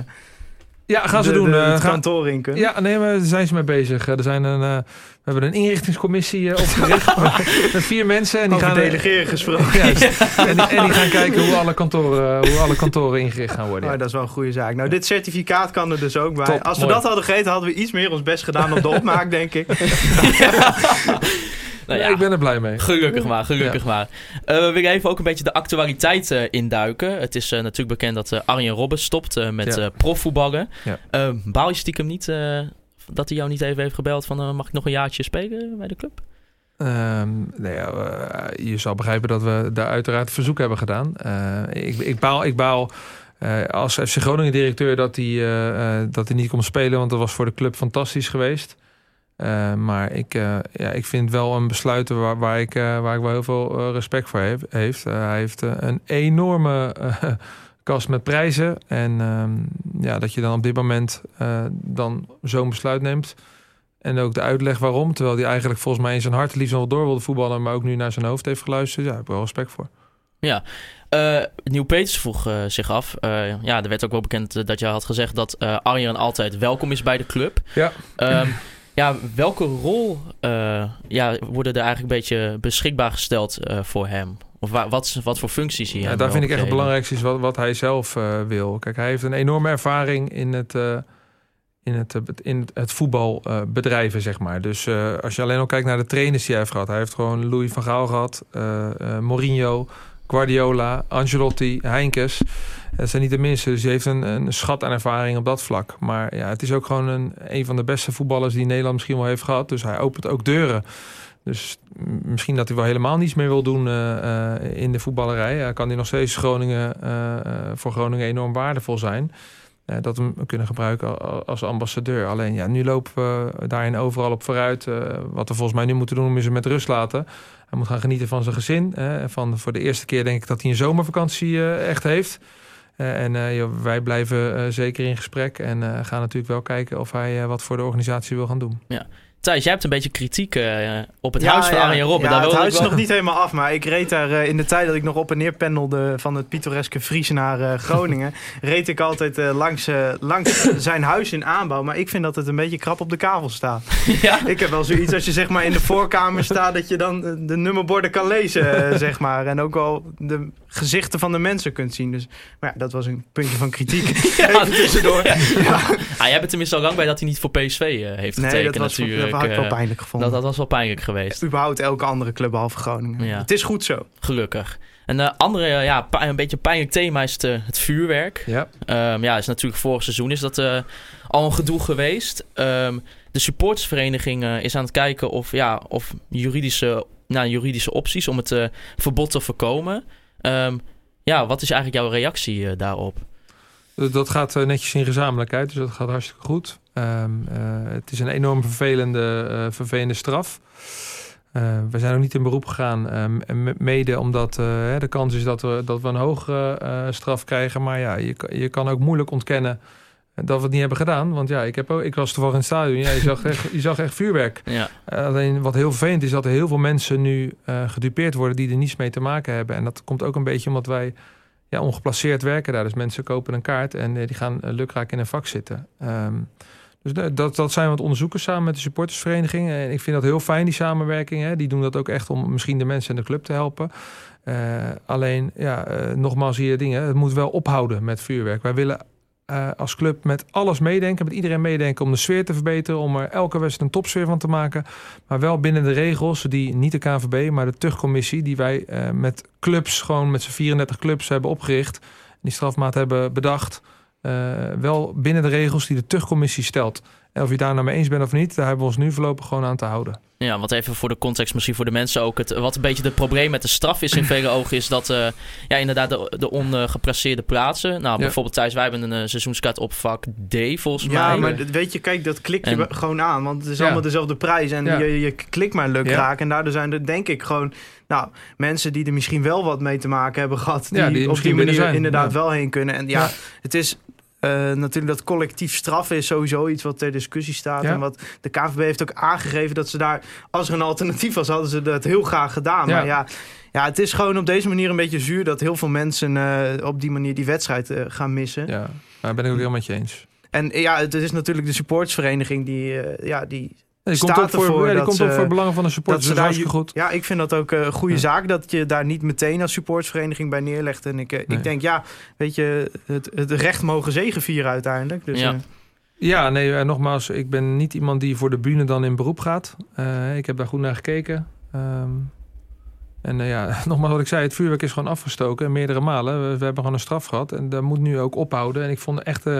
Ja, gaan ze de- doen. de- eh, het gaan- kantoor in kunnen. Ja, nee, maar daar zijn ze mee bezig. Eh, Er zijn een, eh, we hebben een inrichtingscommissie opgericht met vier mensen. En die Over gaan, delegeren gesproken. Juist. en, die, en die gaan kijken hoe alle kantoren, hoe alle kantoren ingericht gaan worden. Oh, dat is wel een goede zaak. Nou, dit certificaat kan er dus ook bij. Top, Als we mooi. dat hadden gegeten, hadden we iets meer ons best gedaan op de opmaak, denk ik. Nou Ja, ik ben er blij mee. Gelukkig maar, gelukkig maar. Eh, we willen even ook een beetje de actualiteit induiken. Het is eh, natuurlijk bekend dat eh, Arjen Robben stopt met profvoetballen. Ja. Eh, baal je stiekem niet dat hij jou niet even heeft gebeld van... mag ik nog een jaartje spelen bij de club? Ehm, nou ja, eh, je zal begrijpen dat we daar uiteraard verzoek hebben gedaan. Ik, ik baal, ik baal als FC Groningen directeur dat hij, dat hij niet kon spelen, want dat was voor de club fantastisch geweest. Eh, maar ik, eh, ja, ik vind wel een besluit waar, waar, ik, eh, waar ik wel heel veel respect voor heb, heeft. Hij heeft een enorme kast met prijzen. En ehm, ja, dat je dan op dit moment dan zo'n besluit neemt. En ook de uitleg waarom. Terwijl hij eigenlijk volgens mij in zijn hart liefst nog wel door wilde voetballen. Maar ook nu naar zijn hoofd heeft geluisterd. Ja, ik heb wel respect voor. Eh Nieuw Peters vroeg zich af. ja, er werd ook wel bekend dat je had gezegd dat Arjen altijd welkom is bij de club. Ja. Ehm, ja, welke rol eh, ja, worden er eigenlijk een beetje beschikbaar gesteld eh, voor hem? Of wa- wat, wat voor functies hij Ja, daar vind ik echt het belangrijkste is wat, wat hij zelf eh, wil. Kijk, hij heeft een enorme ervaring in het, in het, in het, het voetbal eh, bedrijven, zeg maar. Dus als je alleen al kijkt naar de trainers die hij heeft gehad. Hij heeft gewoon Louis van Gaal gehad, eh, eh, Mourinho, Guardiola, Ancelotti, Heinkes. Dat zijn niet de minste, dus hij heeft een, een schat aan ervaring op dat vlak. Maar ja, het is ook gewoon een, een van de beste voetballers die Nederland misschien wel heeft gehad. Dus hij opent ook deuren. Dus misschien dat hij wel helemaal niets meer wil doen eh, eh, in de voetballerij. Kan hij nog steeds Groningen, eh, voor Groningen enorm waardevol zijn. Dat we hem kunnen gebruiken als ambassadeur. Alleen ja, nu lopen we daarin overal op vooruit. Wat we volgens mij nu moeten doen, is hem met rust laten. Hij moet gaan genieten van zijn gezin. van, voor de eerste keer denk ik dat hij een zomervakantie echt heeft. Eh, en eh, ja, wij blijven eh, zeker in gesprek. En gaan natuurlijk wel kijken of hij wat voor de organisatie wil gaan doen. Thijs, jij hebt een beetje kritiek eh, op het Ja, huis van ja. Arjen Robben. Ja, het huis is wel- nog niet helemaal af, maar ik reed daar eh, in de tijd dat ik nog op en neer pendelde van het pittoreske Fries naar eh, Groningen, reed ik altijd langs, langs zijn huis in aanbouw. Maar ik vind dat het een beetje krap op de kavel staat. ja? Ik heb wel zoiets als je zeg maar in de voorkamer staat, dat je dan de nummerborden kan lezen, zeg maar. En ook wel de gezichten van de mensen kunt zien. Dus, maar ja, dat was een puntje van kritiek. Ja, tussendoor. Ja. Ah, jij bent tenminste al lang bij dat hij niet voor PSV heeft Nee, getekend dat was dat had ik wel eh, pijnlijk gevonden. dat, dat was wel pijnlijk geweest. Überhaupt elke andere club behalve Groningen. Ja. Het is goed zo. Gelukkig. Een eh, andere, ja, een beetje pijnlijk thema is het, eh, het vuurwerk. Ja. Ehm, ja, is natuurlijk vorig seizoen is dat al een gedoe geweest. Ehm, de supportersvereniging eh, is aan het kijken of, ja, of juridische, nou, juridische opties om het verbod te voorkomen. Ehm, ja, wat is eigenlijk jouw reactie daarop? Dat- gaat eh, netjes in gezamenlijkheid, dus dat gaat hartstikke goed. Ehm, eh, het is een enorm vervelende, eh, vervelende straf. We zijn ook niet in beroep gegaan, ehm, mede omdat de kans is dat we, dat we een hogere straf krijgen. Maar ja, je, kan- je kan ook moeilijk ontkennen dat we het niet hebben gedaan. Want ja, ik, heb ook, ik was toevallig in het stadion. Ja, je, zag echt, je zag echt vuurwerk. Ja, alleen wat heel vervelend is dat er heel veel mensen nu gedupeerd worden die er niets mee te maken hebben. En dat komt ook een beetje omdat wij ja, ongeplaceerd werken daar. Dus mensen kopen een kaart en eh, die gaan uh, lukraak in een vak zitten. Ehm, dus da- dat, dat zijn wat onderzoekers samen met de supportersvereniging. En ik vind dat heel fijn, die samenwerking. Hè. Die doen dat ook echt om misschien de mensen in de club te helpen. Eh, alleen, ja, eh, nogmaals hier dingen. Het moet wel ophouden met vuurwerk. Wij willen eh, als club met alles meedenken, met iedereen meedenken om de sfeer te verbeteren, om er elke wedstrijd een topsfeer van te maken. Maar wel binnen de regels die niet de KNVB, maar de tuchtcommissie, die wij eh, met clubs, gewoon met z'n 34 clubs hebben opgericht, die strafmaat hebben bedacht. eh, wel binnen de regels die de tuchtcommissie stelt. En of je daar nou mee eens bent of niet, daar hebben we ons nu voorlopig gewoon aan te houden. Ja, want even voor de context, misschien voor de mensen ook. Het, wat een beetje het probleem met de straf is in vele ogen, is dat eh, ja, inderdaad de, de ongeplaceerde plaatsen. Nou, bijvoorbeeld thuis, wij hebben een uh, seizoenskaart op vak D volgens ja, mij. maar weet je, kijk, dat klik je en, gewoon aan. Want het is allemaal dezelfde prijs en je, je klikt maar luk raak. En daardoor zijn er denk ik gewoon nou, mensen die er misschien wel wat mee te maken hebben gehad. Die, die op die manier inderdaad wel heen kunnen. En ja, het is natuurlijk dat collectief straffen is sowieso iets wat ter discussie staat. Ja. En wat de KVB heeft ook aangegeven dat ze daar, als er een alternatief was, hadden ze dat heel graag gedaan. Ja. Maar ja, ja, het is gewoon op deze manier een beetje zuur dat heel veel mensen uh, op die manier die wedstrijd uh, gaan missen. Ja, daar ben ik ook helemaal met je eens. En ja, het is natuurlijk de supportsvereniging die, ja, die die komt ook voor, ja, die komt ook voor belangen van de supporters. Dat is hartstikke goed. Ja, ik vind dat ook een goede ja. zaak dat je daar niet meteen als supportsvereniging bij neerlegt. En ik, nee. ik denk, ja, weet je, het, het recht mogen zegevieren uiteindelijk. Dus, ja. Uh, ja, nee, uh, nogmaals, ik ben niet iemand die voor de bühne dan in beroep gaat. Uh, ik heb daar goed naar gekeken. Um, en uh, ja, nogmaals wat ik zei, het vuurwerk is gewoon afgestoken meerdere malen. We, we, hebben gewoon een straf gehad en dat moet nu ook ophouden. En ik vond echt, uh,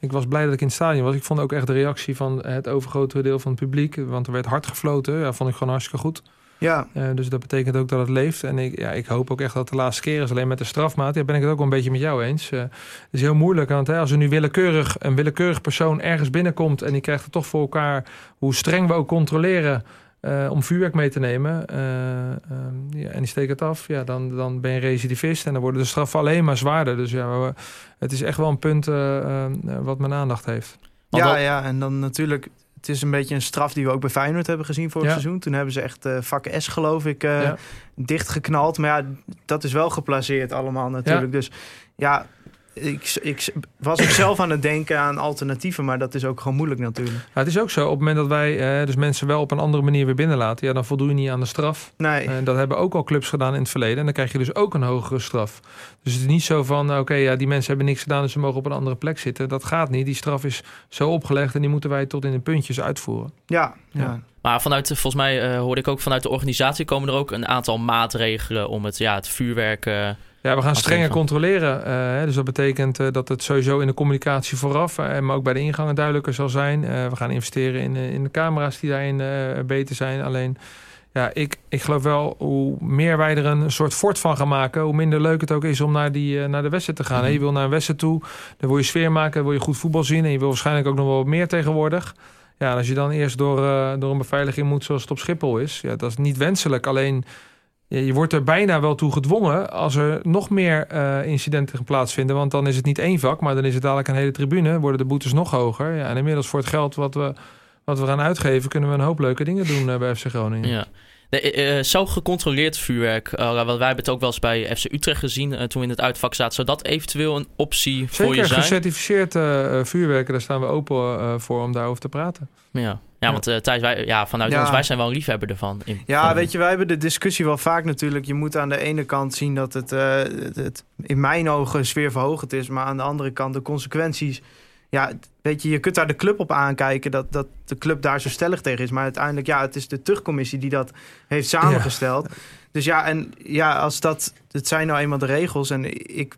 ik was blij dat ik in het stadion was. Ik vond ook echt de reactie van het overgrote deel van het publiek, want er werd hard gefloten. Ja, vond ik gewoon hartstikke goed. Ja. Uh, dus dat betekent ook dat het leeft. En ik, ja, ik hoop ook echt dat de laatste keer is. Alleen met de strafmaat, ja, ben ik het ook wel een beetje met jou eens. Uh, het is heel moeilijk, want hè, als er nu willekeurig een willekeurig persoon ergens binnenkomt en die krijgt het toch voor elkaar, hoe streng we ook controleren. Uh, om vuurwerk mee te nemen uh, uh, ja, en die steekt het af, ja, dan, dan ben je recidivist en dan worden de straffen alleen maar zwaarder. Dus ja, we, het is echt wel een punt eh, wat mijn aandacht heeft. Ja, dat... ja, en dan natuurlijk, het is een beetje een straf die we ook bij Feyenoord hebben gezien voor het Ja. seizoen. Toen hebben ze echt vak S, geloof ik, eh, Ja. dichtgeknald. Maar ja, dat is wel geplaceerd allemaal natuurlijk. Dus ja, ik, ik was ook zelf aan het denken aan alternatieven, maar dat is ook gewoon moeilijk natuurlijk. Ja, het is ook zo, op het moment dat wij eh, dus mensen wel op een andere manier weer binnenlaten, ja, dan voldoe je niet aan de straf. Nee, En dat hebben ook al clubs gedaan in het verleden. En dan krijg je dus ook een hogere straf. Dus het is niet zo van, oké, ja, die mensen hebben niks gedaan, dus ze mogen op een andere plek zitten. Dat gaat niet. Die straf is zo opgelegd en die moeten wij tot in de puntjes uitvoeren. ja, ja. Ja. Maar vanuit, volgens mij eh, hoorde ik ook vanuit de organisatie komen er ook een aantal maatregelen om het, ja, het vuurwerk. eh, Ja, we gaan strenger controleren. eh, dus dat betekent eh, dat het sowieso in de communicatie vooraf, eh, maar ook bij de ingangen duidelijker zal zijn. We gaan investeren in, in de camera's die daarin beter zijn. Alleen, ja, ik, ik geloof wel, hoe meer wij er een soort fort van gaan maken, hoe minder leuk het ook is om naar, die, naar de wedstrijd te gaan. hè. Je wil naar een wedstrijd toe, dan wil je sfeer maken, wil je goed voetbal zien. En je wil waarschijnlijk ook nog wel wat meer tegenwoordig. Ja, en als je dan eerst door, door een beveiliging moet zoals het op Schiphol is, ja, dat is niet wenselijk. Alleen je wordt er bijna wel toe gedwongen als er nog meer eh, incidenten gaan plaatsvinden. Want dan is het niet één vak, maar dan is het dadelijk een hele tribune. Worden de boetes nog hoger. Ja, en inmiddels voor het geld wat we, wat we gaan uitgeven, kunnen we een hoop leuke dingen doen eh, bij FC Groningen. Ja. Nee, eh, zou gecontroleerd vuurwerk, want wij hebben het ook wel eens bij FC Utrecht gezien toen we in het uitvak zaten, zou dat eventueel een optie voor je Zeker zijn? gecertificeerd eh, vuurwerken, daar staan we open voor om daarover te praten. Ja, ja, Ja. want eh Thijs, wij, ja, vanuit Ja. ons, wij zijn wel een liefhebber ervan. In, Ja, van- weet je, wij hebben de discussie wel vaak natuurlijk. Je moet aan de ene kant zien dat het, eh, het, het in mijn ogen sfeerverhogend is. Maar aan de andere kant de consequenties. Ja, weet je, je kunt daar de club op aankijken dat, dat de club daar zo stellig tegen is. Maar uiteindelijk, ja, het is de terugcommissie die dat heeft samengesteld. Dus ja, en ja, als dat, het zijn nou eenmaal de regels. En ik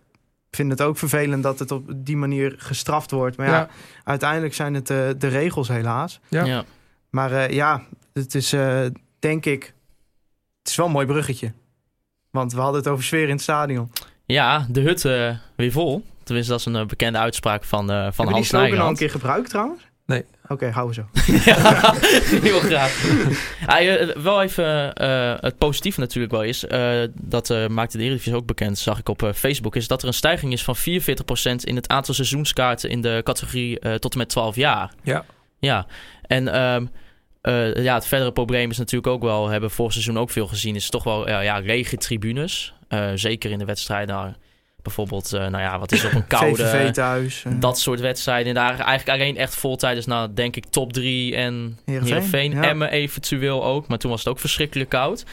vind het ook vervelend dat het op die manier gestraft wordt. Maar ja, Ja. uiteindelijk zijn het eh, de regels helaas. Ja. ja. Maar eh, ja, het is eh, denk ik. Het is wel een mooi bruggetje. Want we hadden het over sfeer in het stadion. Ja, de hut eh, weer vol. Tenminste, dat is een bekende uitspraak van, eh van Hebben we die Hans slogan al een Nijland. keer gebruikt trouwens? Oké, houden we zo. ja, heel graag. Ja, eh, wel even eh, het positieve natuurlijk wel is. eh, dat eh, maakte de Eredivisie ook bekend, zag ik op Facebook. Is dat er een stijging is van 44% in het aantal seizoenskaarten in de categorie tot en met 12 jaar. Ja. Ja, en ehm, eh, ja, het verdere probleem is natuurlijk ook wel, hebben we vorig seizoen ook veel gezien, is toch wel ja, ja, lege tribunes. Zeker in de wedstrijden. Bijvoorbeeld, eh, nou ja, wat is op een koude... VVV thuis. eh, Dat soort wedstrijden. En daar eigenlijk alleen echt vol tijdens, nou denk ik, top 3 en Heerenveen, Heerenveen. ja. Emmen eventueel ook. Maar toen was het ook verschrikkelijk koud.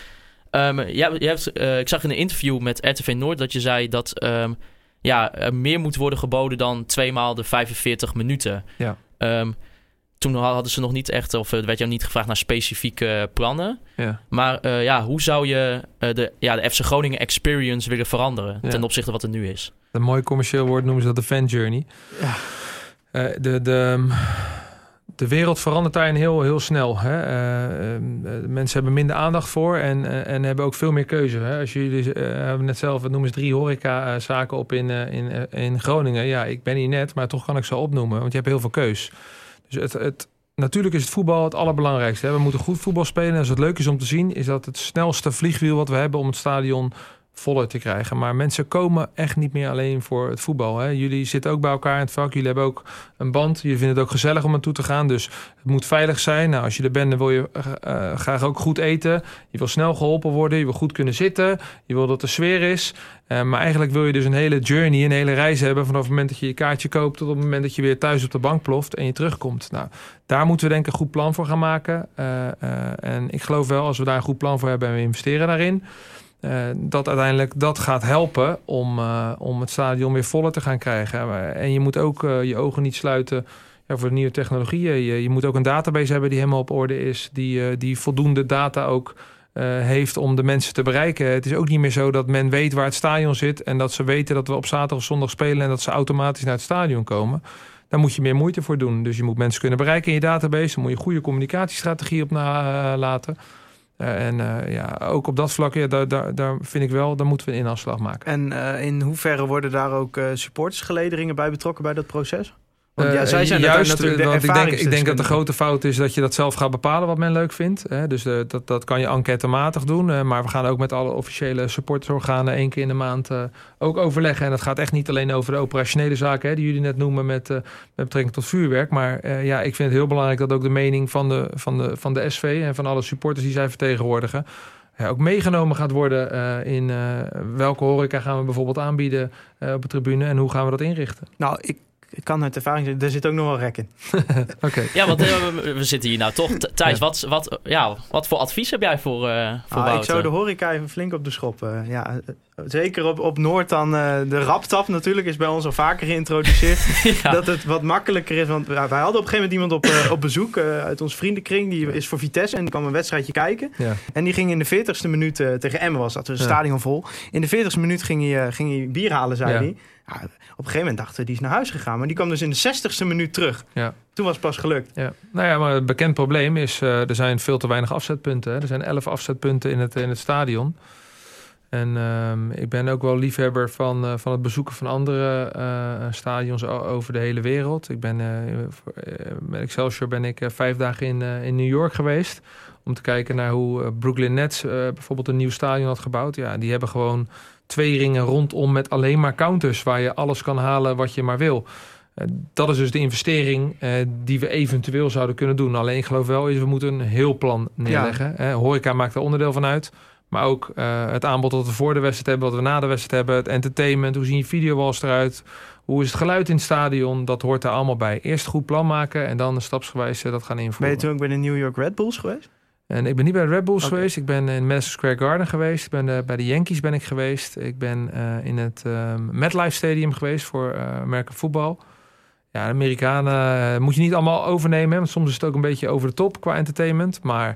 Ehm, ja, je hebt, eh, ik zag in een interview met RTV Noord dat je zei dat ehm, ja, er meer moet worden geboden dan tweemaal de 45 minuten. Ja. Ehm, toen hadden ze nog niet echt, of er werd jou niet gevraagd naar specifieke plannen. Ja. Maar eh, ja, hoe zou je eh, de, ja, de FC Groningen experience willen veranderen Ja. ten opzichte van wat er nu is? Een mooi commercieel woord noemen ze dat de fan journey. Ja. Eh, de, de, de wereld verandert daarin heel, heel snel. Hè? Eh, eh, mensen hebben minder aandacht voor en, eh, en hebben ook veel meer keuze. Hè? Als jullie eh, hebben net zelf, het noemen ze drie horeca-zaken op in, eh, in, eh, in Groningen. Ja, ik ben hier net, maar toch kan ik ze opnoemen, want je hebt heel veel keus. Dus het, natuurlijk is het voetbal het allerbelangrijkste. We moeten goed voetbal spelen. En als het leuk is om te zien, is dat het snelste vliegwiel wat we hebben om het stadion voller te krijgen. Maar mensen komen echt niet meer alleen voor het voetbal. Hè? Jullie zitten ook bij elkaar in het vak. Jullie hebben ook een band. Jullie vinden het ook gezellig om naartoe te gaan. Dus het moet veilig zijn. Nou, als je er bent, dan wil je eh, graag ook goed eten. Je wil snel geholpen worden. Je wil goed kunnen zitten. Je wil dat er sfeer is. Uh, maar eigenlijk wil je dus een hele journey, een hele reis hebben... vanaf het moment dat je je kaartje koopt... tot op het moment dat je weer thuis op de bank ploft en je terugkomt. Nou, daar moeten we denk ik een goed plan voor gaan maken. En ik geloof wel, als we daar een goed plan voor hebben... en we investeren daarin... Uh, dat uiteindelijk dat gaat helpen om, uh, om het stadion weer voller te gaan krijgen. En je moet ook je ogen niet sluiten ja, voor nieuwe technologieën. Je, je, moet ook een database hebben die helemaal op orde is, die, die voldoende data ook heeft om de mensen te bereiken. Het is ook niet meer zo dat men weet waar het stadion zit en dat ze weten dat we op zaterdag of zondag spelen en dat ze automatisch naar het stadion komen. Daar moet je meer moeite voor doen. Dus je moet mensen kunnen bereiken in je database. Dan moet je goede communicatiestrategie op nalaten. Uh, en uh, ja, ook op dat vlak, ja, daar, daar, daar vind ik wel, daar moeten we een inhaalslag maken. En uh, in hoeverre worden daar ook supportersgelederingen bij betrokken bij dat proces? Want ja, zij zijn juist, natuurlijk de want ik denk, ik denk dat de grote fout is dat je dat zelf gaat bepalen wat men leuk vindt. Hè? Dus dat, dat kan je enquêtematig doen. maar we gaan ook met alle officiële supportersorganen één keer in de maand ook overleggen. En dat gaat echt niet alleen over de operationele zaken hè, die jullie net noemen met, met betrekking tot vuurwerk. Maar ja, ik vind het heel belangrijk dat ook de mening van de, van de, van de SV en van alle supporters die zij vertegenwoordigen ja, ook meegenomen gaat worden uh, in uh, welke horeca gaan we bijvoorbeeld aanbieden uh, op de tribune en hoe gaan we dat inrichten? Nou, ik, ik kan uit ervaring zeggen, er zit ook nog wel rek in. Oké. Okay. Ja, want we, we, zitten hier nou toch. Thijs, ja. wat, wat, ja, wat voor advies heb jij voor, voor ah, Ik zou de horeca even flink op de schop. ja, zeker op, op Noord dan de raptap natuurlijk is bij ons al vaker geïntroduceerd. ja. Dat het wat makkelijker is. Want wij hadden op een gegeven moment iemand op, op bezoek uit ons vriendenkring. Die is voor Vitesse en die kwam een wedstrijdje kijken. Ja. En die ging in de 40ste minuut tegen Emmen was dat. Dus een stadion vol. In de 40ste minuut ging hij, ging hij bier halen, zei hij. Ja, een gegeven moment dachten we, die is naar huis gegaan. Maar die kwam dus in de 60ste minuut terug. Ja. Toen was het pas gelukt. Ja. Nou ja, maar het bekend probleem is, uh, er zijn veel te weinig afzetpunten. Hè. Er zijn 11 afzetpunten in het, in het stadion. En uh, ik ben ook wel liefhebber van, uh, van het bezoeken van andere uh, stadions over de hele wereld. Ik ben met Excelsior ben ik vijf dagen in, in New York geweest. Om te kijken naar hoe Brooklyn Nets bijvoorbeeld een nieuw stadion had gebouwd. Ja, die hebben gewoon twee ringen rondom met alleen maar counters... waar je alles kan halen wat je maar wil. Uh, dat is dus de investering uh, die we eventueel zouden kunnen doen. Alleen ik geloof wel, is we moeten een heel plan neerleggen. Ja. Horeca maakt er onderdeel van uit. Maar ook het aanbod dat we voor de wedstrijd hebben... wat we na de wedstrijd hebben, het entertainment... hoe zien je videowalls eruit... Hoe is het geluid in het stadion? Dat hoort daar allemaal bij. Eerst goed plan maken en dan stapsgewijs dat gaan invoeren. Ben je toen ook bij de New York Red Bulls geweest? En ik ben niet bij de Red Bulls okay. geweest. Ik ben in Madison Square Garden geweest. Ik ben uh, bij de Yankees ben ik geweest. Ik ben uh, in het uh, MetLife Stadium geweest voor American voetbal. Ja, de Amerikanen moet je niet allemaal overnemen. Want soms is het ook een beetje over de top qua entertainment. Maar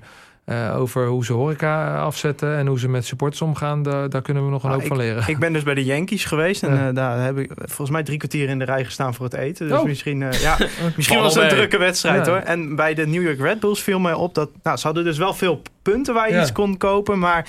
uh, over hoe ze horeca afzetten en hoe ze met supporters omgaan, daar, daar kunnen we nog een nou, hoop ik, van leren. Ik ben dus bij de Yankees geweest en ja. uh, daar heb ik volgens mij drie kwartier in de rij gestaan voor het eten. Dus oh. misschien, uh, ja, misschien was het een drukke wedstrijd ja. hoor. En bij de New York Red Bulls viel mij op dat, nou, ze hadden dus wel veel punten waar je ja. iets kon kopen, maar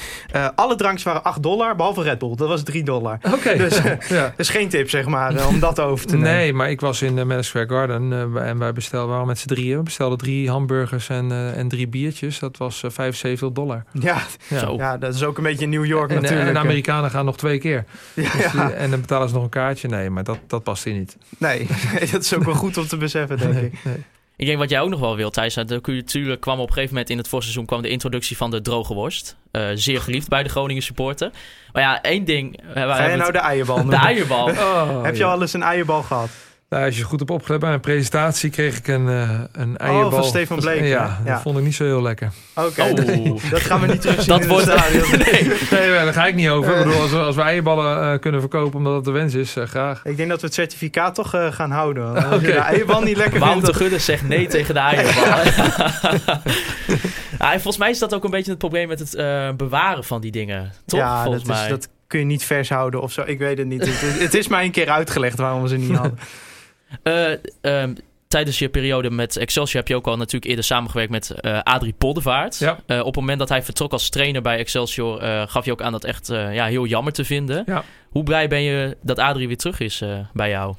alle drankjes waren 8 dollar, behalve Red Bull. Dat was 3 dollar. Oké. Okay. Dus, ja. dus geen tip zeg maar om dat over te nemen. Nee, maar ik was in Madison Square Garden en wij bestelden, waren met z'n drieën. We bestelden drie hamburgers en, en drie biertjes. Dat was 75 dollar. Ja, ja. ja, dat is ook een beetje New York en, natuurlijk. En de Amerikanen gaan nog twee keer. Ja, dus die, en dan betalen ze nog een kaartje. Nee, maar dat, dat past hier niet. Nee, dat is ook wel goed om te beseffen, denk nee, ik. Nee. Ik denk wat jij ook nog wel wilt, Thijs. Natuurlijk kwam op een gegeven moment in het voorseizoen kwam de introductie van de droge worst. Uh, zeer geliefd bij de Groningen supporter. Maar ja, één ding. Ga je nou de eierbal De eierbal. Oh, Heb je al eens een eierbal gehad? Nou, als je goed op opgelet bij een presentatie kreeg ik een, uh, een eierbal. Oh, van Stefan Bleek. Ja, ja, dat vond ik niet zo heel lekker. Oké, okay, oh. dat gaan we niet terugzien dat wordt, nee. nee, daar ga ik niet over. Ik bedoel, als, we, als we eierballen uh, kunnen verkopen omdat het de wens is, uh, graag. Ik denk dat we het certificaat toch gaan houden. Als okay. je de eierbal niet lekker Wouter vindt... Gudde zegt nee tegen de eierbal. ja, volgens mij is dat ook een beetje het probleem met het bewaren van die dingen. Toch, ja, volgens dat mij. Is, dat kun je niet vers houden of zo. Ik weet het niet. het, het is mij een keer uitgelegd waarom we ze niet hadden. Uh, um, tijdens je periode met Excelsior heb je ook al natuurlijk eerder samengewerkt met eh, Adrie Poldervaart. Ja. Eh, op het moment dat hij vertrok als trainer bij Excelsior, eh, gaf je ook aan dat echt eh, ja, heel jammer te vinden. Ja. Hoe blij ben je dat Adrie weer terug is eh, bij jou?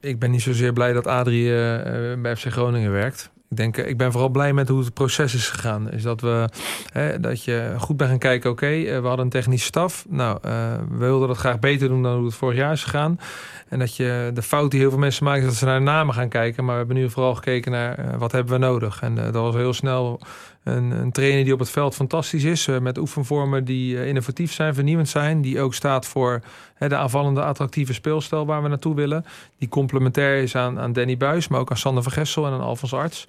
Ik ben niet zozeer blij dat Adrie eh, eh, bij FC Groningen werkt. Ik, denk, eh, ik ben vooral blij met hoe het proces is gegaan. Is dat, we, hè, dat je goed bent gaan kijken, oké, eh, we hadden een technische staf. Nou, eh, we wilden dat graag beter doen dan hoe het vorig jaar is gegaan. En dat je de fout die heel veel mensen maken, is dat ze naar de namen gaan kijken. Maar we hebben nu vooral gekeken naar wat hebben we nodig. En dat was heel snel een, een trainer die op het veld fantastisch is. met oefenvormen die innovatief zijn, vernieuwend zijn. Die ook staat voor de aanvallende, attractieve speelstijl waar we naartoe willen. Die complementair is aan, aan Danny Buis, maar ook aan Sander van Gessel en aan Alfons Arts.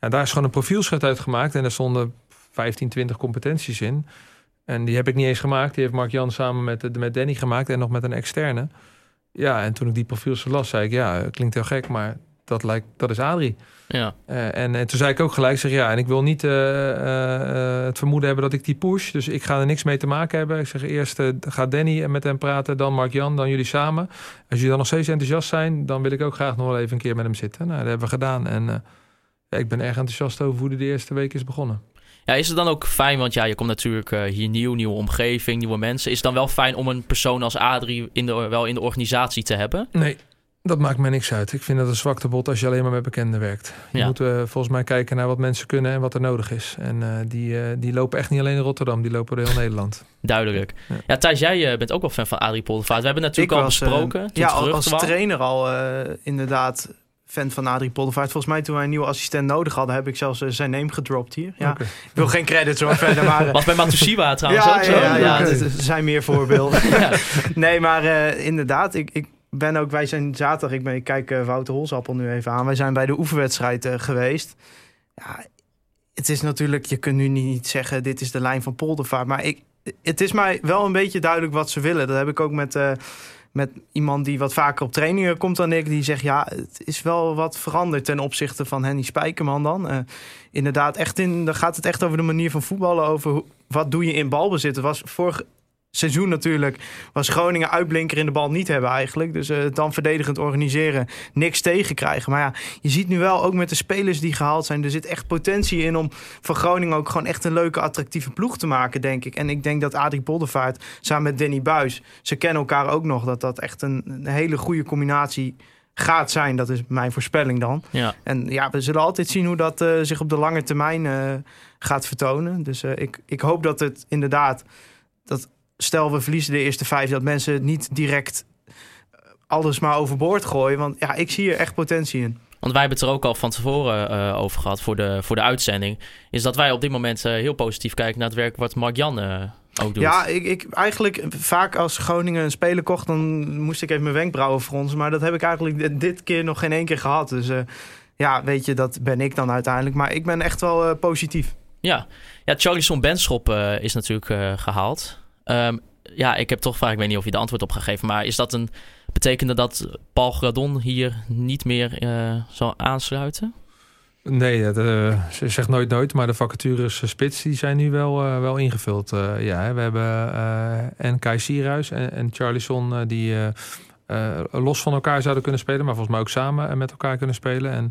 Ja, daar is gewoon een profielschrift uit gemaakt. En er stonden 15, 20 competenties in. En die heb ik niet eens gemaakt. Die heeft Mark Jan samen met, met Danny gemaakt en nog met een externe. Ja, en toen ik die profielschrift las, zei ik, ja, klinkt heel gek, maar dat, lijkt, dat is Adrie. Ja, Eh, en, en toen zei ik ook gelijk, zeg ja, en ik wil niet eh, eh, het vermoeden hebben dat ik die push. Dus ik ga er niks mee te maken hebben. Ik zeg eerst gaat Danny met hem praten, dan Mark-Jan, dan jullie samen. Als jullie dan nog steeds enthousiast zijn, dan wil ik ook graag nog wel even een keer met hem zitten. Nou, dat hebben we gedaan. En ja, ik ben erg enthousiast over hoe de eerste week is begonnen. Ja, is het dan ook fijn, want ja, je komt natuurlijk hier nieuw, nieuwe omgeving, nieuwe mensen. Is het dan wel fijn om een persoon als Adrie in de, wel in de organisatie te hebben? Nee, dat maakt mij niks uit. Ik vind dat een zwaktebod als je alleen maar met bekenden werkt. Je Ja. moet eh, volgens mij kijken naar wat mensen kunnen en wat er nodig is. En eh, die, eh, die lopen echt niet alleen in Rotterdam, die lopen door heel Nederland. Duidelijk. Ja. Ja, Thijs, jij bent ook wel fan van Adrie Poldervaart. We hebben natuurlijk Ik al was, eh, besproken. ja, al- als trainer al eh, inderdaad fan van Adrie Poldervaart. Volgens mij toen wij een nieuwe assistent nodig hadden, heb ik zelfs zijn name gedropt hier. Ja. Ik wil geen credits hoor, verder maar... Was bij Matusiwa trouwens ja, ook zo. ja, ja, er- er zijn meer voorbeelden. Ja. nee, maar eh, inderdaad, ik, ik ben ook, wij zijn zaterdag, ik, ben, ik kijk eh, Wouter Holzappel nu even aan. Wij zijn bij de oefenwedstrijd eh, geweest. Ja, het is natuurlijk, je kunt nu niet zeggen, dit is de lijn van Poldervaart. Maar ik, het is mij wel een beetje duidelijk wat ze willen. Dat heb ik ook met, eh, met iemand die wat vaker op trainingen komt dan ik. Die zegt, ja, het is wel wat veranderd ten opzichte van Henny Spijkerman dan. Inderdaad, echt in, dan gaat het echt over de manier van voetballen. Over wat doe je in balbezit. Het was vorig seizoen natuurlijk was Groningen uitblinker in de bal niet hebben eigenlijk. Dus eh, dan verdedigend organiseren, niks tegenkrijgen. Maar ja, je ziet nu wel ook met de spelers die gehaald zijn, er zit echt potentie in om van Groningen ook gewoon echt een leuke, attractieve ploeg te maken, denk ik. En ik denk dat Adrie Poldervaart samen met Danny Buis, ze kennen elkaar ook nog, dat dat echt een, een hele goede combinatie gaat zijn. Dat is mijn voorspelling dan. Ja. En ja, we zullen altijd zien hoe dat eh, zich op de lange termijn eh, gaat vertonen. Dus ik, ik hoop dat het inderdaad, dat stel we verliezen de eerste vijf, dat mensen niet direct eh, alles maar overboord gooien. Want ja, ik zie hier echt potentie in. Want wij hebben het er ook al van tevoren eh, over gehad voor de, voor de uitzending. Is dat wij op dit moment eh, heel positief kijken naar het werk wat Mark Jan ook doet. Ja, ik, ik eigenlijk vaak als Groningen een speler kocht, dan moest ik even mijn wenkbrauwen fronsen. Maar dat heb ik eigenlijk dit- keer nog geen één keer gehad. Dus ja, weet je, dat ben ik dan uiteindelijk. Maar ik ben echt wel positief. Ja, ja Charlison Benschop is natuurlijk eh, gehaald. Ehm, ja, ik heb toch vraag, ik weet niet of je de antwoord op gaat geven, maar is dat een betekende dat Paul Gradon hier niet meer eh, zal aansluiten? Nee, eh, ze zegt nooit nooit, maar de vacatures eh, spits die zijn nu wel, wel ingevuld. Ja, we hebben en Kai Sierhuis en, en Charlison die los van elkaar zouden kunnen spelen, maar volgens mij ook samen met elkaar kunnen spelen. En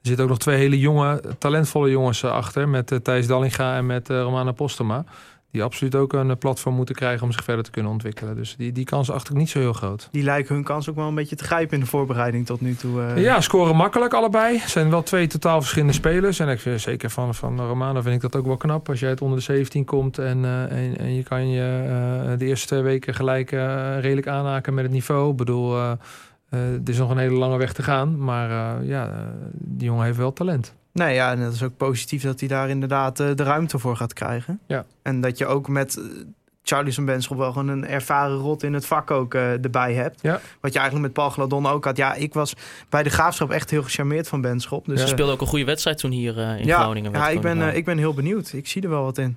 er zitten ook nog twee hele jonge, talentvolle jongens achter, met Thijs Dallinga en met Romana Postema. Die absoluut ook een eh, platform moeten krijgen om zich verder te kunnen ontwikkelen. Dus die, die kans is eigenlijk niet zo heel groot. Die lijken hun kans ook wel een beetje te grijpen in de voorbereiding tot nu toe. eh. Ja, scoren makkelijk allebei. Het zijn wel twee totaal verschillende spelers. En ik vind zeker van, van Romano vind ik dat ook wel knap. Als jij het onder de 17 komt en, eh, en, en je kan je eh, de eerste twee weken gelijk eh, redelijk aanhaken met het niveau. Ik bedoel, eh eh, het is nog een hele lange weg te gaan. Maar eh, ja, eh, die jongen heeft wel talent. Nee, ja, en dat is ook positief dat hij daar inderdaad eh, de ruimte voor gaat krijgen. Ja. En dat je ook met eh, Charlison Benschop wel gewoon een ervaren rot in het vak ook eh, erbij hebt. Ja. Wat je eigenlijk met Paul Gladon ook had. Ja, ik was bij de Graafschap echt heel gecharmeerd van Benschop. Dus, Ze speelde ook een goede wedstrijd toen hier in ja, Groningen. ja ik, ben, ik ben heel benieuwd. Ik zie er wel wat in.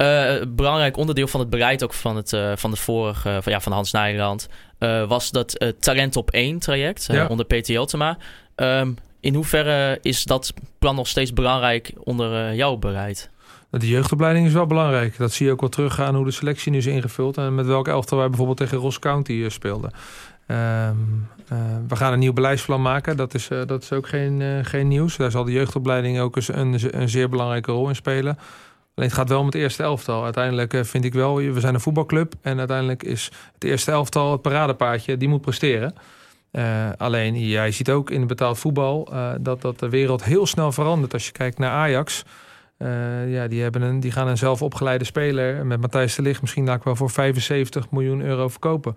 Eh, belangrijk onderdeel van het bereid ook van het, eh, van het vorige, van, ja, van Hans Nijland, eh, was dat eh, Talent op 1 traject Ja. onder Peter Jeltema. Ehm, in hoeverre is dat plan nog steeds belangrijk onder eh, jouw bereid? De jeugdopleiding is wel belangrijk. Dat zie je ook wel teruggaan hoe de selectie nu is ingevuld. En met welke elftal wij bijvoorbeeld tegen Ross County eh, speelden. Ehm, eh, we gaan een nieuw beleidsplan maken. Dat is, dat is ook geen, geen nieuws. Daar zal de jeugdopleiding ook een, een zeer belangrijke rol in spelen. Alleen het gaat wel om het eerste elftal. Uiteindelijk vind ik wel, we zijn een voetbalclub. En uiteindelijk is het eerste elftal het paradepaardje. Die moet presteren. Eh, alleen jij ziet ook in betaald voetbal eh, dat, dat de wereld heel snel verandert. Als je kijkt naar Ajax. eh, ja, die, hebben een, die gaan een zelf opgeleide speler met Matthijs de Ligt misschien wel voor 75 miljoen euro verkopen.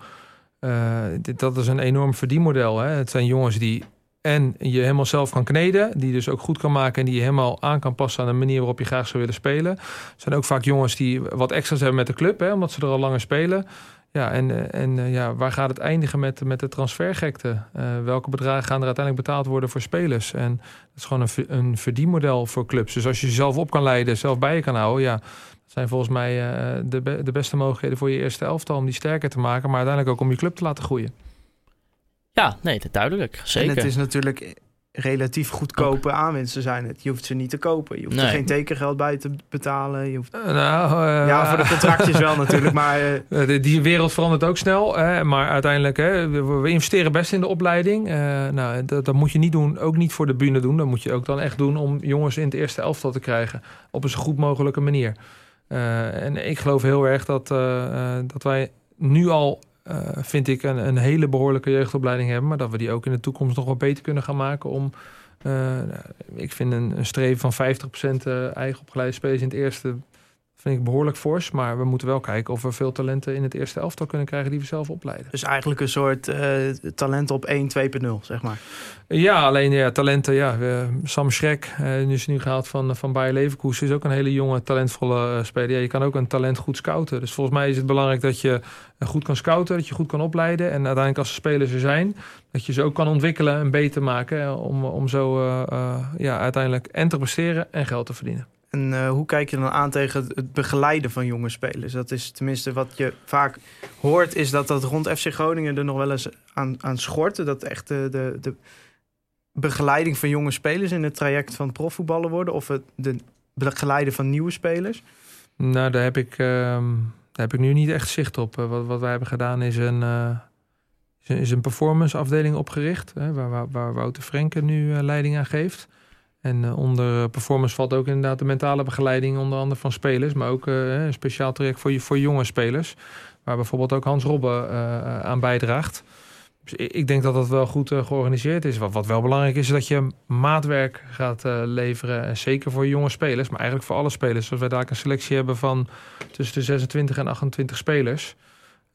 Dit, dat is een enorm verdienmodel. Hè? Het zijn jongens die en je helemaal zelf kan kneden, die dus ook goed kan maken en die je helemaal aan kan passen aan de manier waarop je graag zou willen spelen. Het zijn ook vaak jongens die wat extra's hebben met de club, hè, omdat ze er al langer spelen. Ja, en, eh, en eh, ja, waar gaat het eindigen met, met de transfergekte? Eh, welke bedragen gaan er uiteindelijk betaald worden voor spelers? En dat is gewoon een, een verdienmodel voor clubs. Dus als je jezelf op kan leiden, zelf bij je kan houden, ja, dat zijn volgens mij eh, de, be- de beste mogelijkheden voor je eerste elftal om die sterker te maken, maar uiteindelijk ook om je club te laten groeien. Ja, nee, duidelijk. Zeker. En het is natuurlijk relatief goedkope aanwinsten zijn het. Je hoeft ze niet te kopen. Je hoeft er geen tekengeld bij te betalen. Je hoeft... Eh, nou, eh, Ja, voor de contractjes wel natuurlijk. Maar Eh, die- Die wereld verandert ook snel. Hè, maar uiteindelijk, hè, we, investeren best in de opleiding. Nou, dat, dat moet je niet doen, ook niet voor de bühne doen. Dat moet je ook dan echt doen om jongens in het eerste elftal te krijgen. Op een zo goed mogelijke manier. En ik geloof heel erg dat, dat wij nu al, eh, vind ik, een, een hele behoorlijke jeugdopleiding hebben. Maar dat we die ook in de toekomst nog wat beter kunnen gaan maken om... eh, ik vind een, een streven van 50% eh, eigen opgeleide spelers in het eerste vind ik behoorlijk fors. Maar we moeten wel kijken of we veel talenten in het eerste elftal kunnen krijgen die we zelf opleiden. dus eigenlijk een soort eh, talent op 1, 2.0, zeg maar. Ja, alleen ja, talenten. Ja, Sam Schrek, nu is nu gehaald van, van Bayer Leverkusen, is ook een hele jonge, talentvolle eh, speler. Ja, je kan ook een talent goed scouten. Dus volgens mij is het belangrijk dat je goed kan scouten, dat je goed kan opleiden. En uiteindelijk als de spelers er zijn, dat je ze ook kan ontwikkelen en beter maken. om, om zo ja, uiteindelijk en te presteren en geld te verdienen. En eh, hoe kijk je dan aan tegen het- begeleiden van jonge spelers? Dat is tenminste wat je vaak hoort, is dat dat rond FC Groningen er nog wel eens aan, aan schort. Dat echt de, de, de begeleiding van jonge spelers in het traject van profvoetballen worden. Of het de begeleiden van nieuwe spelers. Nou, daar heb ik, ehm, daar heb ik nu niet echt zicht op. Eh, wat, wat wij hebben gedaan is een, eh, is een, performance afdeling opgericht. Hè, waar, waar, waar Wouter Frenke nu leiding aan geeft. En eh, onder performance valt ook inderdaad de mentale begeleiding, onder andere van spelers. Maar ook eh, een speciaal traject voor, voor jonge spelers. Waar bijvoorbeeld ook Hans Robben eh, aan bijdraagt. Dus ik denk dat dat wel goed eh, georganiseerd is. Wat, wat wel belangrijk is, is dat je maatwerk gaat eh, leveren. En zeker voor jonge spelers, maar eigenlijk voor alle spelers. Als wij daar een selectie hebben van tussen de 26 en 28 spelers.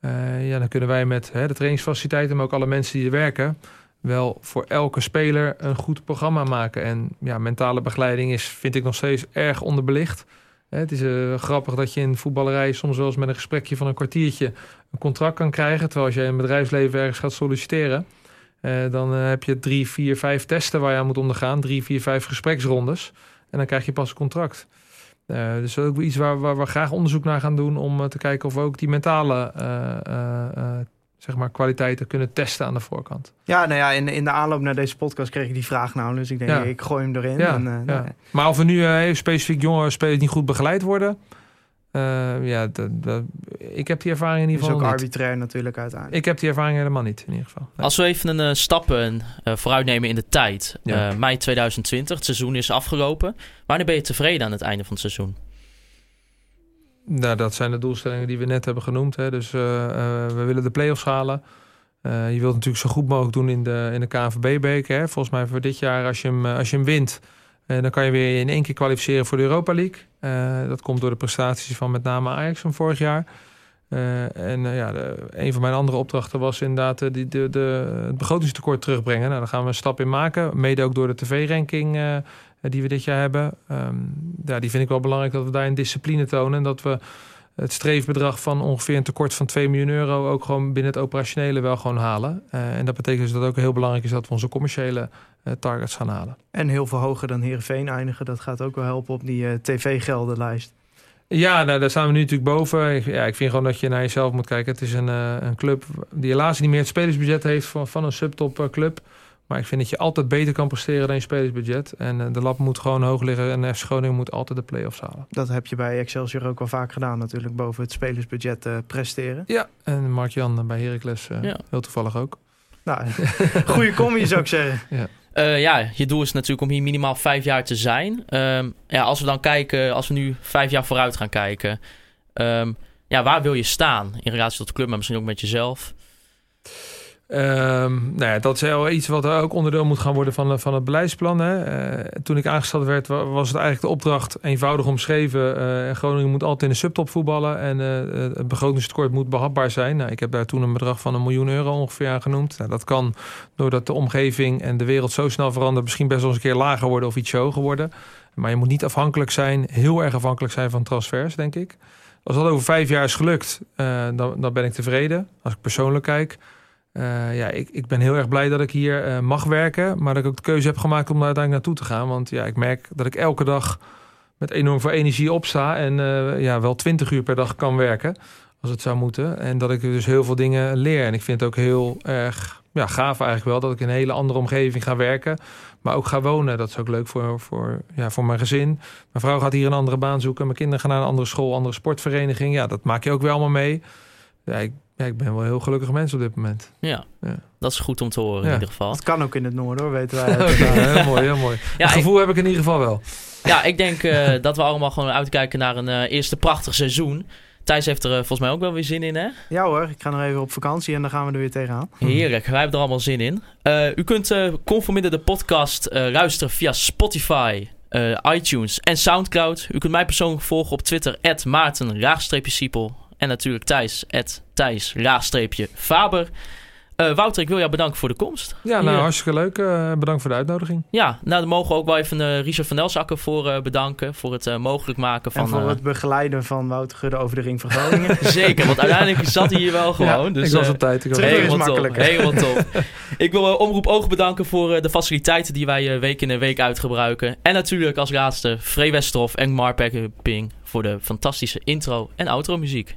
eh, ja, dan kunnen wij met de trainingsfaciliteiten, maar ook alle mensen die er werken, wel voor elke speler een goed programma maken. En ja, mentale begeleiding is, vind ik nog steeds erg onderbelicht. Het is eh, grappig dat je in voetballerij soms wel eens met een gesprekje van een kwartiertje een contract kan krijgen. Terwijl als je in het bedrijfsleven ergens gaat solliciteren, eh, dan eh, heb je drie, vier, vijf testen waar je aan moet ondergaan. Drie, vier, vijf gespreksrondes. En dan krijg je pas een contract. Dus dat is ook iets waar, waar we graag onderzoek naar gaan doen om te kijken of we ook die mentale zeg maar kwaliteiten kunnen testen aan de voorkant. Ja, nou ja, in, in de aanloop naar deze podcast kreeg ik die vraag nou. Dus ik denk, Ja. ik gooi hem erin. Ja, en, eh, ja. nou, Maar of we nu eh, specifiek jonge spelers niet goed begeleid worden, eh, ja, ik heb die ervaring in ieder is ook geval niet. arbitrair natuurlijk uiteindelijk. Ik heb die ervaring helemaal niet, in ieder geval. Nee. Als we even een stappen eh, vooruit nemen in de tijd. Ja. Eh, mei 2020, het seizoen is afgelopen. Wanneer ben je tevreden aan het einde van het seizoen? Nou, dat zijn de doelstellingen die we net hebben genoemd. Hè. Dus eh, eh, we willen de play-offs halen. Eh, je wilt natuurlijk zo goed mogelijk doen in de, in de KNVB-beker. Volgens mij voor dit jaar, als je hem, als je hem wint... dan kan je weer in één keer kwalificeren voor de Europa League. Dat komt door de prestaties van met name Ajax van vorig jaar. En ja, de, een van mijn andere opdrachten was inderdaad die, de, de, het begrotingstekort terugbrengen. Nou, daar gaan we een stap in maken. Mede ook door de tv-ranking die we dit jaar hebben. Ehm, ja, die vind ik wel belangrijk dat we daar een discipline tonen. En dat we het streefbedrag van ongeveer een tekort van 2 miljoen euro ook gewoon binnen het operationele wel gewoon halen. Eh, en dat betekent dus dat het ook heel belangrijk is dat we onze commerciële eh, targets gaan halen. En heel veel hoger dan Heerenveen eindigen. Dat gaat ook wel helpen op die eh, tv-geldenlijst. Ja, nou, daar staan we nu natuurlijk boven. Ik, ja, ik vind gewoon dat je naar jezelf moet kijken. Het is een, eh, een club die helaas niet meer het spelersbudget heeft van, van een subtop eh, club. Maar ik vind dat je altijd beter kan presteren dan je spelersbudget. En eh, de lat moet gewoon hoog liggen en FC Groningen moet altijd de play-offs halen. Dat heb je bij Excelsior ook wel vaak gedaan natuurlijk. Boven het spelersbudget eh, presteren. Ja, en Mark-Jan bij Heracles eh, Ja. heel toevallig ook. Nou, goede combi zou ik zeggen. Eh, ja, je doel is natuurlijk om hier minimaal vijf jaar te zijn. Ehm, ja, als we dan kijken, als we nu vijf jaar vooruit gaan kijken. ehm, ja, waar wil je staan in relatie tot de club, maar misschien ook met jezelf? Ehm, nou ja, dat is wel iets wat ook onderdeel moet gaan worden van, van het beleidsplan. Hè. Eh, toen ik aangesteld werd, wa- was het eigenlijk de opdracht eenvoudig omschreven. Eh, Groningen moet altijd in de subtop voetballen en eh, het begrotingstekort moet behapbaar zijn. Nou, ik heb daar toen een bedrag van een miljoen euro ongeveer aan genoemd. Nou, dat kan doordat de omgeving en de wereld zo snel veranderen, misschien best wel eens een keer lager worden of iets hoger worden. Maar je moet niet afhankelijk zijn, heel erg afhankelijk zijn van transfers, denk ik. Als dat over vijf jaar is gelukt, eh, dan, dan ben ik tevreden. Als ik persoonlijk kijk. Eh, ja, ik, ik ben heel erg blij dat ik hier eh, mag werken. Maar dat ik ook de keuze heb gemaakt om daar uiteindelijk naartoe te gaan. Want ja, ik merk dat ik elke dag met enorm veel energie opsta. En eh, ja, wel 20 uur per dag kan werken. Als het zou moeten. En dat ik dus heel veel dingen leer. En ik vind het ook heel erg ja, gaaf eigenlijk wel. Dat ik in een hele andere omgeving ga werken. Maar ook ga wonen. Dat is ook leuk voor, voor, ja, voor mijn gezin. Mijn vrouw gaat hier een andere baan zoeken. Mijn kinderen gaan naar een andere school, andere sportvereniging. Ja, dat maak je ook wel allemaal mee. Ja, ik, ja, ik ben wel een heel gelukkig mens op dit moment. Ja, Ja. dat is goed om te horen in ieder geval. Het kan ook in het noorden hoor, weten wij. Ja, heel mooi, heel mooi. Ja, ik, gevoel heb ik in ieder geval wel. ja, ik denk eh, dat we allemaal gewoon uitkijken naar een eh, eerste prachtig seizoen. Thijs heeft er eh, volgens mij ook wel weer zin in, hè? Ja hoor, ik ga nog even op vakantie en dan gaan we er weer tegenaan. Heerlijk, wij hebben er allemaal zin in. Eh, u kunt eh Conforminder de podcast eh, luisteren via Spotify, eh, iTunes en Soundcloud. U kunt mij persoonlijk volgen op Twitter, Maarten, Siepel. En natuurlijk Thijs, Thijs, Faber. Eh, Wouter, ik wil jou bedanken voor de komst. Ja, nou, Hier. hartstikke leuk. Eh, bedankt voor de uitnodiging. Ja, nou dan mogen we ook wel even eh, Richard van Elzakker voor eh, bedanken. Voor het eh, mogelijk maken van... en voor eh, het begeleiden van Wouter Gudde over de ring van Groningen. Zeker, want uiteindelijk zat hij hier wel gewoon. Ja, dus, ik was eh, op tijd. Ik was terug op is. Helemaal top, helemaal top. Ik wil Omroep Oog bedanken voor eh, de faciliteiten die wij week in en week uit gebruiken. En natuurlijk als laatste Free Westerhof en Mark Ping voor de fantastische intro en outro muziek.